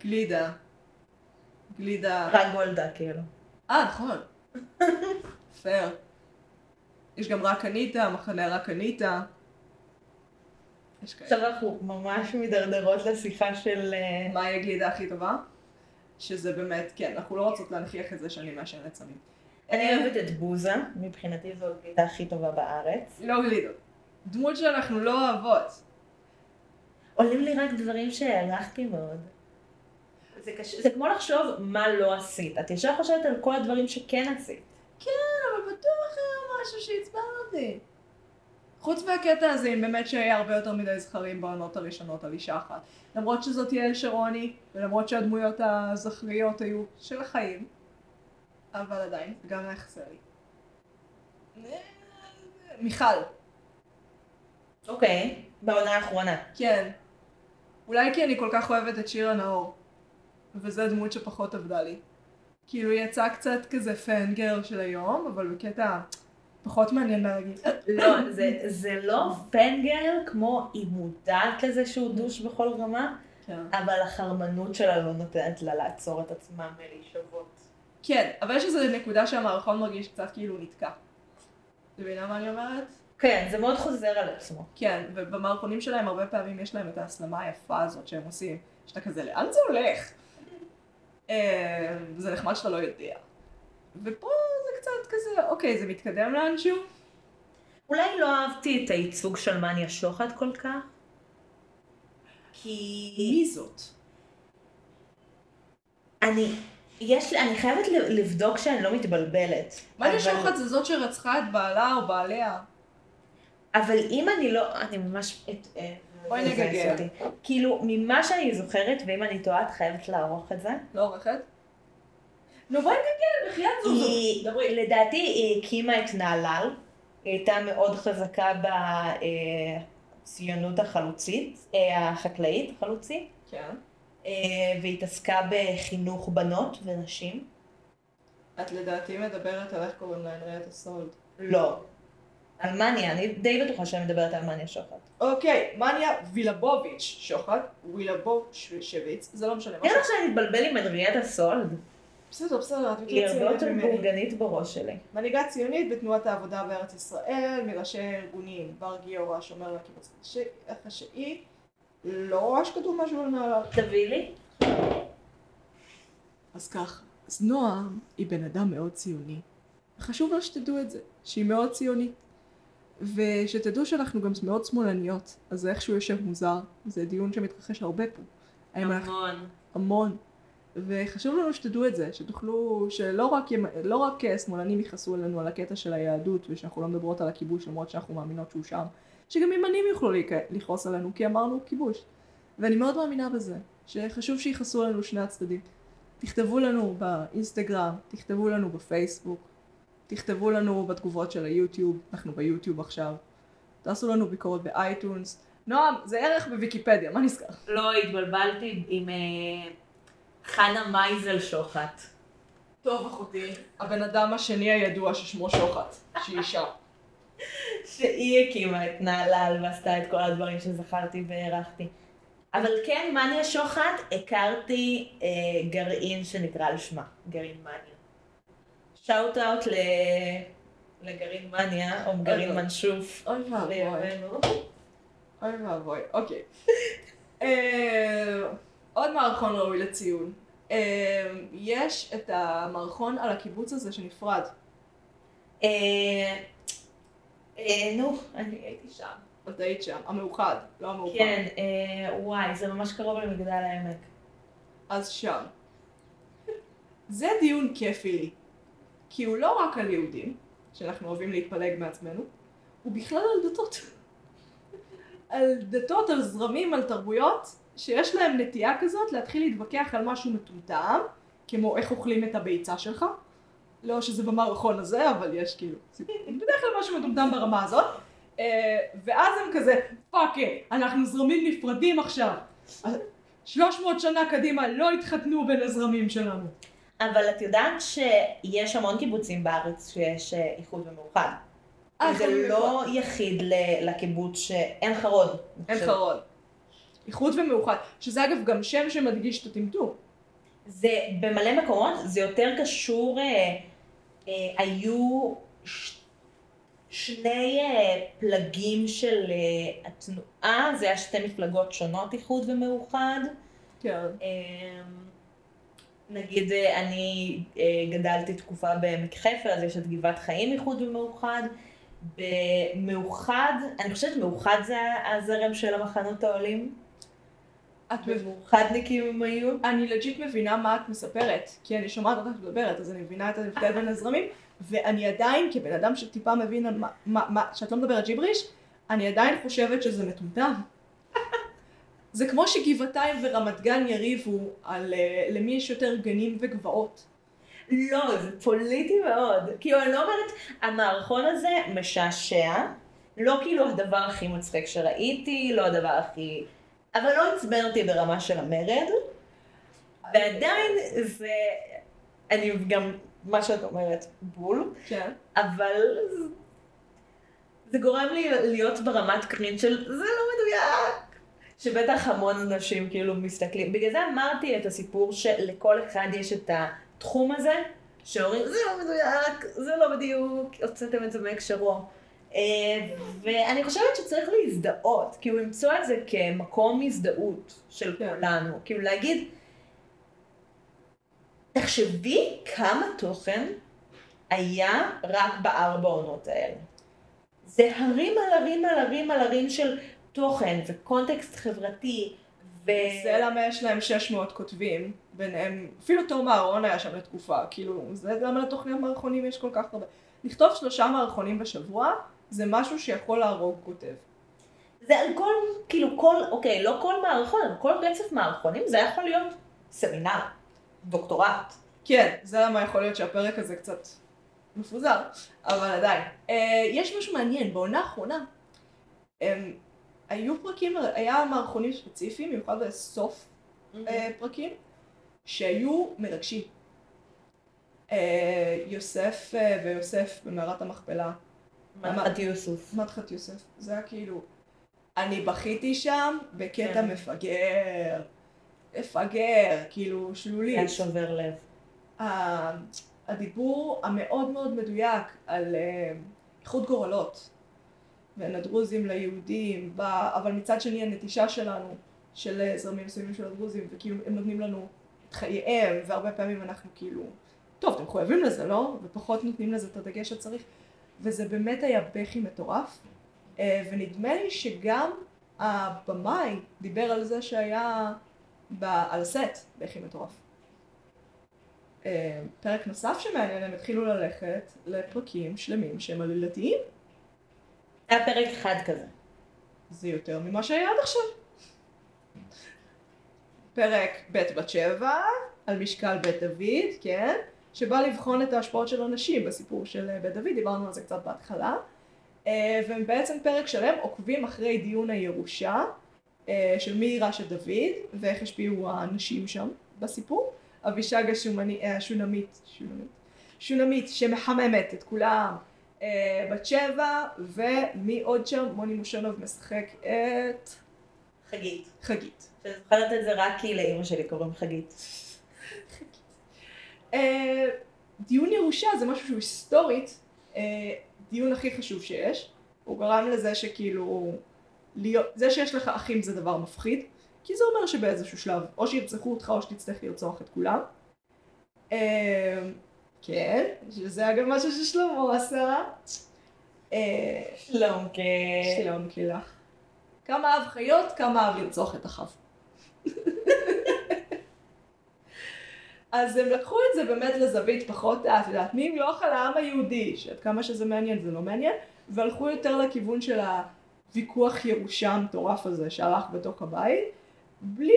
Speaker 1: גלידה. גלידה.
Speaker 2: רק גולדה, כאילו.
Speaker 1: אה, נכון. פייר. יש גם רק אניטה, מחנה רק אניטה.
Speaker 2: עכשיו אנחנו ממש מידרדרות לשיחה של... אה,
Speaker 1: מה היא הגלידה הכי טובה? שזה באמת, כן, אנחנו לא רוצות להנכיח את זה שאני מעשנת סמים.
Speaker 2: אני אוהבת את בוזה, מבחינתי זו הגלידה הכי טובה בארץ.
Speaker 1: לא גלידות. דמות שאנחנו לא אוהבות.
Speaker 2: עולים לי רק דברים שהערכתי מאוד. זה, קשה, זה כמו לחשוב מה לא עשית. את ישר חושבת על כל הדברים שכן עשית.
Speaker 1: כן, אבל בטוח היה משהו שעצבן אותי. חוץ מהקטע הזה, אם באמת שהיה הרבה יותר מדי זכרים בעונות הראשונות על אישה אחת. למרות שזאת יעל שרוני, ולמרות שהדמויות הזכריות היו של החיים, אבל עדיין, גם היה חסר לי. מיכל,
Speaker 2: אוקיי, בעונה האחרונה.
Speaker 1: כן. אולי כי אני כל כך אוהבת את שירה נאור, וזו דמות שפחות עבדה לי. כאילו היא יצאה קצת כזה פנגר של היום, אבל בקטע פחות מעניין להגיד.
Speaker 2: לא, זה, זה לא פנגר כמו היא מודעת לזה שהוא דוש בכל רמה,
Speaker 1: כן.
Speaker 2: אבל החרמנות שלה לא נותנת לה לעצור את עצמה מלהישבות.
Speaker 1: כן, אבל יש איזו נקודה שהמערכון מרגיש קצת כאילו נתקע. אתה מבינה מה אני אומרת?
Speaker 2: כן, זה מאוד חוזר על עצמו.
Speaker 1: כן, ובמערכונים שלהם הרבה פעמים יש להם את ההסלמה היפה הזאת שהם עושים, שאתה כזה, לאן זה הולך? אה, זה נחמד שאתה לא יודע. ופה זה קצת כזה, אוקיי, זה מתקדם לאנשהו?
Speaker 2: אולי לא אהבתי את הייצוג של מניה שוחט כל כך. כי...
Speaker 1: מי זאת?
Speaker 2: אני... יש לי, אני חייבת לבדוק שאני לא מתבלבלת.
Speaker 1: מה זה
Speaker 2: אבל-
Speaker 1: שוחט זה זאת שרצחה את בעלה או בעליה?
Speaker 2: אבל אם אני לא, אני ממש... אה,
Speaker 1: בואי נגגל.
Speaker 2: כאילו, ממה שאני זוכרת, ואם אני טועה, את חייבת לערוך את זה.
Speaker 1: לא עורכת? נו בואי נגגל, בחייאת זוזו.
Speaker 2: היא,
Speaker 1: דברי.
Speaker 2: לדעתי, היא הקימה את נהלל. היא הייתה מאוד חזקה בציונות החלוצית, אה, החקלאית, החלוצית.
Speaker 1: כן.
Speaker 2: אה, והיא התעסקה בחינוך בנות ונשים.
Speaker 1: את לדעתי מדברת על איך קוראים לה הנריאטה סולד.
Speaker 2: לא. על מניה, אני די בטוחה שאני מדברת על מניה שוחט.
Speaker 1: אוקיי, מניה וילבוביץ' שוחט, וילבושוויץ, זה לא משנה. משהו-
Speaker 2: לך שאני מתבלבל עם אדריאטה סולד.
Speaker 1: בסדר, בסדר, את
Speaker 2: היא
Speaker 1: יותר
Speaker 2: הרבה
Speaker 1: ציונית
Speaker 2: יותר
Speaker 1: ממני.
Speaker 2: בורגנית בראש שלי.
Speaker 1: מנהיגה ציונית בתנועת העבודה בארץ ישראל, מראשי הארגונים בר גיורא, השומר לקיבוץ החשאי, לא ממש כתוב משהו על נהלל.
Speaker 2: תביאי לי.
Speaker 1: אז ככה, אז נועם היא בן אדם מאוד ציוני. חשוב לה שתדעו את זה, שהיא מאוד ציונית. ושתדעו שאנחנו גם מאוד שמאלניות, אז זה איכשהו יושב מוזר, זה דיון שמתרחש הרבה פה. האם אנחנו-
Speaker 2: המון.
Speaker 1: המון. וחשוב לנו שתדעו את זה, שתוכלו, שלא רק, לא רק אה, שמאלנים יכעסו עלינו על הקטע של היהדות ושאנחנו לא מדברות על הכיבוש למרות שאנחנו מאמינות שהוא שם, שגם ימנים יוכלו לכעוס עלינו כי אמרנו כיבוש. ואני מאוד מאמינה בזה, שחשוב שיכעסו עלינו שני הצדדים. תכתבו לנו באינסטגרם, תכתבו לנו בפייסבוק, תכתבו לנו בתגובות של היוטיוב, אנחנו ביוטיוב עכשיו, תעשו לנו ביקורת באייטונס. נועם, זה ערך בוויקיפדיה, מה נסגר?
Speaker 2: לא, התבלבלתי עם אה, חנה מייזל שוחט.
Speaker 1: טוב אחותי, הבן אדם השני הידוע ששמו שוחט, שהיא אישה.
Speaker 2: שהיא הקימה את נהלל ועשתה את כל הדברים שזכרתי והערכתי. אבל כן, מניה שוחט, הכרתי אה, גרעין שנקרא על שמה, גרעין מניה. שאוט אאוט ל... לגרעין מניה, או גרעין מנשוף.
Speaker 1: אוי ואבוי. אוי ואבוי, אוקיי. אה, עוד מערכון ראוי לציון. אמ, יש את המערכון על הקיבוץ הזה שנפרד.
Speaker 2: אה, אה, נו, אני הייתי שם.
Speaker 1: את היית שם, המאוחד, לא המאוחד.
Speaker 2: כן, אה, וואי, זה ממש קרוב למגדל העמק.
Speaker 1: אז שם. זה דיון כיפי לי. כי הוא לא רק על יהודים, שאנחנו אוהבים להתפלג מעצמנו, הוא בכלל על דתות. על דתות, על זרמים, על תרבויות, שיש להם נטייה כזאת להתחיל להתווכח על משהו מטומטם, כמו איך אוכלים את הביצה שלך. לא שזה במערכון הזה, אבל יש כאילו, בדרך כלל משהו מטומטם ברמה הזאת. אה, ואז הם כזה, fuck אנחנו זרמים נפרדים עכשיו. 300 שנה קדימה לא יתחתנו בין הזרמים שלנו.
Speaker 2: אבל את יודעת שיש המון קיבוצים בארץ שיש אה, איחוד ומאוחד.
Speaker 1: אה,
Speaker 2: זה לא ייחודי לקיבוץ עין חרוד.
Speaker 1: עין חרוד. איחוד ומאוחד, שזה אגב גם שם שמדגיש את הטמטום.
Speaker 2: זה במלא מקומות, זה יותר קשור, אה, אה, היו ש, שני אה, פלגים של אה, התנועה, זה היה שתי מפלגות שונות, איחוד ומאוחד.
Speaker 1: כן.
Speaker 2: אה, נגיד אה, אני אה, גדלתי תקופה בעמק חפר, אז יש את גבעת חיים איחוד ומאוחד. במאוחד, אני חושבת מאוחד זה הזרם של המחנות העולים.
Speaker 1: את.
Speaker 2: מאוחדניקים הם היו.
Speaker 1: אני לג'יט מבינה מה את מספרת, כי אני שומעת אותך מדברת, אז אני מבינה את ההבדל בין הזרמים, ואני עדיין, כבן אדם שטיפה מבין מה, מה, מה, שאת לא מדברת ג'יבריש, אני עדיין חושבת שזה מטומטם. זה כמו שגבעתיים ורמת גן יריבו על uh, למי יש יותר גנים וגבעות.
Speaker 2: לא, זה פוליטי מאוד. כאילו, אני לא אומרת, המערכון הזה משעשע, לא כאילו הדבר הכי מצחיק שראיתי, לא הדבר הכי... אבל לא עצבן אותי ברמה של המרד, ועדיין זה... אני גם, מה שאת אומרת, בול,
Speaker 1: כן.
Speaker 2: אבל זה- זה גורם לי להיות ברמת קרין של זה לא מדויק. שבטח המון אנשים כאילו מסתכלים. בגלל זה אמרתי את הסיפור שלכל אחד יש את התחום הזה, שאומרים זה לא מדויק, זה לא בדיוק, הוצאתם את זה מהקשרו. אה, ואני חושבת שצריך להזדהות, כאילו למצוא את זה כמקום הזדהות של
Speaker 1: כן.
Speaker 2: כולנו. כאילו להגיד, תחשבי כמה תוכן היה רק בארבע עונות האלה. זה הרים על הרים על הרים על הרים של תוכן וקונטקסט חברתי. ו...
Speaker 1: זה למה יש להם 600 כותבים, ביניהם, אפילו תום אהרון היה שם לתקופה, כאילו, זה למה לתוכניות מערכונים יש כל כך הרבה. לכתוב שלושה מערכונים בשבוע, זה משהו שיכול להרוג כותב.
Speaker 2: זה על כל, כאילו כל, אוקיי, לא כל מערכון, אבל כל רצף מערכונים זה יכול להיות סמינר, דוקטורט.
Speaker 1: כן, זה למה יכול להיות שהפרק הזה קצת מפוזר, אבל עדיין. אה, יש משהו מעניין, בעונה האחרונה, הם, היו פרקים, היה מערכונים ספציפיים, במיוחד בסוף אה, פרקים, שהיו מרגשים. אה, יוסף אה, ויוסף במערת המכפלה,
Speaker 2: מנחת יוסוף.
Speaker 1: מדחת יוסף, זה היה כאילו, אני בכיתי שם בקטע
Speaker 2: כן.
Speaker 1: מפגר, מפגר, כאילו שלולית.
Speaker 2: היה שובר לב.
Speaker 1: הדיבור המאוד מאוד מדויק על איחוד גורלות בין הדרוזים ליהודים, ב- אבל מצד שני הנטישה שלנו של זרמים מסוימים של הדרוזים, וכאילו הם נותנים לנו את חייהם, והרבה פעמים אנחנו כאילו, טוב, אתם מחויבים לזה, לא? ופחות נותנים לזה את הדגש שצריך, וזה באמת היה בכי מטורף, אה, ונדמה לי שגם הבמאי דיבר על זה שהיה ב- על הסט בכי מטורף. אה, פרק נוסף שמעניין, הם התחילו ללכת לפרקים שלמים שהם עלילתיים.
Speaker 2: היה פרק אחד כזה.
Speaker 1: זה יותר ממה שהיה עד עכשיו. פרק ב' בת שבע, על משקל בית דוד, כן? שבא לבחון את ההשפעות של הנשים בסיפור של אה, בית דוד, דיברנו על זה קצת בהתחלה. אה, והם בעצם פרק שלם עוקבים אחרי דיון הירושה אה, של מי יירש את דוד, ואיך השפיעו הנשים שם בסיפור. אבישג השונמית, שונמית, שונמית שמחממת את כולם, בת שבע, ומי עוד שם? מוני מושונוב משחק את
Speaker 2: חגית.
Speaker 1: חגית.
Speaker 2: שאני זוכרת את זה רק כי לאימא שלי קוראים חגית.
Speaker 1: אה, דיון ירושה זה משהו שהוא היסטורית אה, דיון הכי חשוב שיש. הוא גרם לזה שכאילו, להיות, זה שיש לך אחים זה דבר מפחיד. כי זה אומר שבאיזשהו שלב או שירצחו אותך או שתצטרך לרצוח את כולם. אה, כן, שזה אגב משהו ששלמה עשה. אה,
Speaker 2: שלום, כן.
Speaker 1: שלום לך. כמה אהב חיות, כמה אהב לרצוח את אחיו. אז הם לקחו את זה באמת לזווית פחות, את יודעת, מי ימלוך על העם היהודי, שעד כמה שזה מעניין זה לא מעניין, והלכו יותר לכיוון של הוויכוח ירושה המטורף הזה שהלך בתוך הבית, בלי,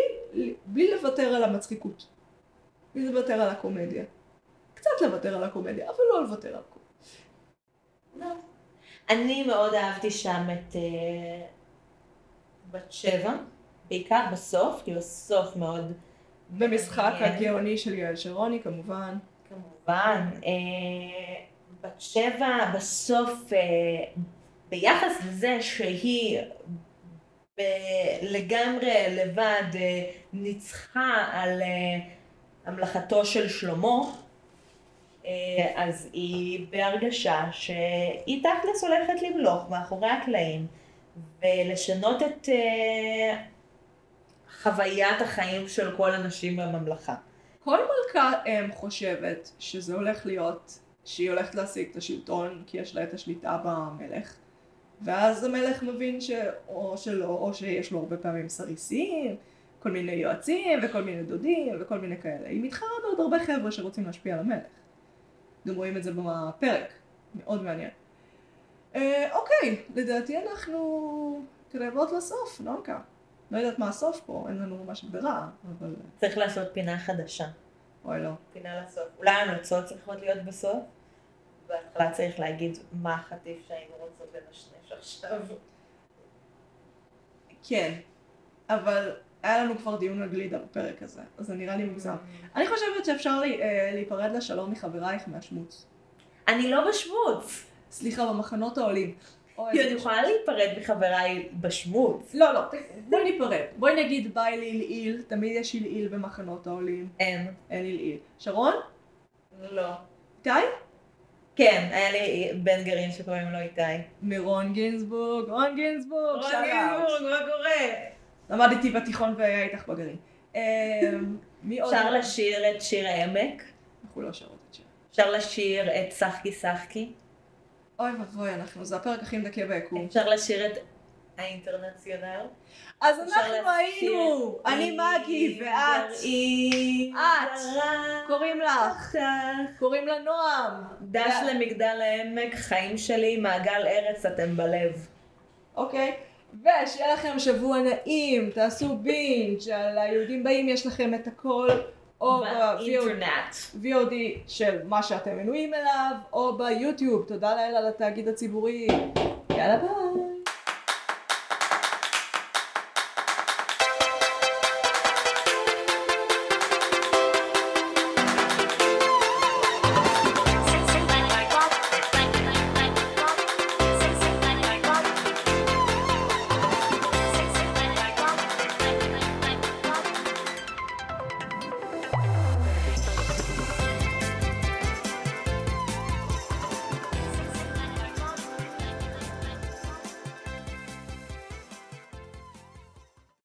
Speaker 1: בלי לוותר על המצחיקות, בלי לוותר על הקומדיה. קצת לוותר על הקומדיה, אבל לא לוותר על הקומדיה.
Speaker 2: אני מאוד אהבתי שם את uh, בת שבע, בעיקר בסוף, כאילו הסוף מאוד
Speaker 1: במשחק. הגאוני של יעל שרוני כמובן.
Speaker 2: כמובן. אה, בת שבע בסוף, אה, ביחס לזה שהיא לגמרי לבד אה, ניצחה על אה, המלאכתו של שלמה, אה, אז היא בהרגשה שהיא תכלס הולכת למלוך מאחורי הקלעים ולשנות את אה, חוויית החיים של כל הנשים בממלכה.
Speaker 1: כל מלכה אם חושבת שזה הולך להיות, שהיא הולכת להשיג את השלטון כי יש לה את השליטה במלך ואז המלך מבין שאו שלא, או שיש לו הרבה פעמים סריסים, כל מיני יועצים וכל מיני דודים וכל מיני כאלה. היא מתחרה בעוד הרבה חבר'ה שרוצים להשפיע על המלך. גם רואים את זה בפרק, מאוד מעניין. אה, אוקיי, לדעתי אנחנו קרבות לסוף, נונקה. לא יודעת מה הסוף פה, אין לנו ממש ברירה, אבל
Speaker 2: צריך לעשות פינה חדשה.
Speaker 1: אוי לא.
Speaker 2: פינה לסוף. אולי ההמלצות צריכות להיות בסוף? בהתחלה צריך להגיד מה החטיף שהיינו רוצות לנשנש עכשיו.
Speaker 1: כן, אבל היה לנו כבר דיון על גלידה בפרק הזה, אז זה נראה לי מוגזם. אני חושבת שאפשר לי, אה, להיפרד לשלום מחברייך מהשמוץ.
Speaker 2: אני לא בשמוץ.
Speaker 1: סליחה, במחנות העולים.
Speaker 2: כי אני יכולה להיפרד מחבריי בשמוץ.
Speaker 1: לא, לא, בואי ניפרד. בואי נגיד ביי לעילעיל, תמיד יש עילעיל במחנות העולים.
Speaker 2: אין.
Speaker 1: אין עילעיל. שרון?
Speaker 2: לא.
Speaker 1: איתי?
Speaker 2: כן, היה לי בן גרעין שקוראים לו איתי.
Speaker 1: מירון גינזבורג, רון גינזבורג,
Speaker 2: רון. גינזבורג, מה קורה?
Speaker 1: למד איתי בתיכון והיה איתך בגרעין. עוד?
Speaker 2: אפשר לשיר את שיר העמק?
Speaker 1: אנחנו לא שרות את שיר.
Speaker 2: אפשר לשיר את שחקי שחקי?
Speaker 1: אוי ואבוי, אנחנו, זה הפרק הכי מדכא ביקום.
Speaker 2: אפשר לשיר את האינטרנציונל?
Speaker 1: אז אנחנו היינו, אני מגי ואת, את. קוראים לך. קוראים לה נועם.
Speaker 2: דש למגדל העמק, חיים שלי, מעגל ארץ, אתם בלב.
Speaker 1: אוקיי? ושיהיה לכם שבוע נעים, תעשו בינג' על היהודים באים, יש לכם את הכל, או ב-VOD. של מה שאתם מנויים אליו, או ביוטיוב, תודה לאל על התאגיד הציבורי. יאללה ביי.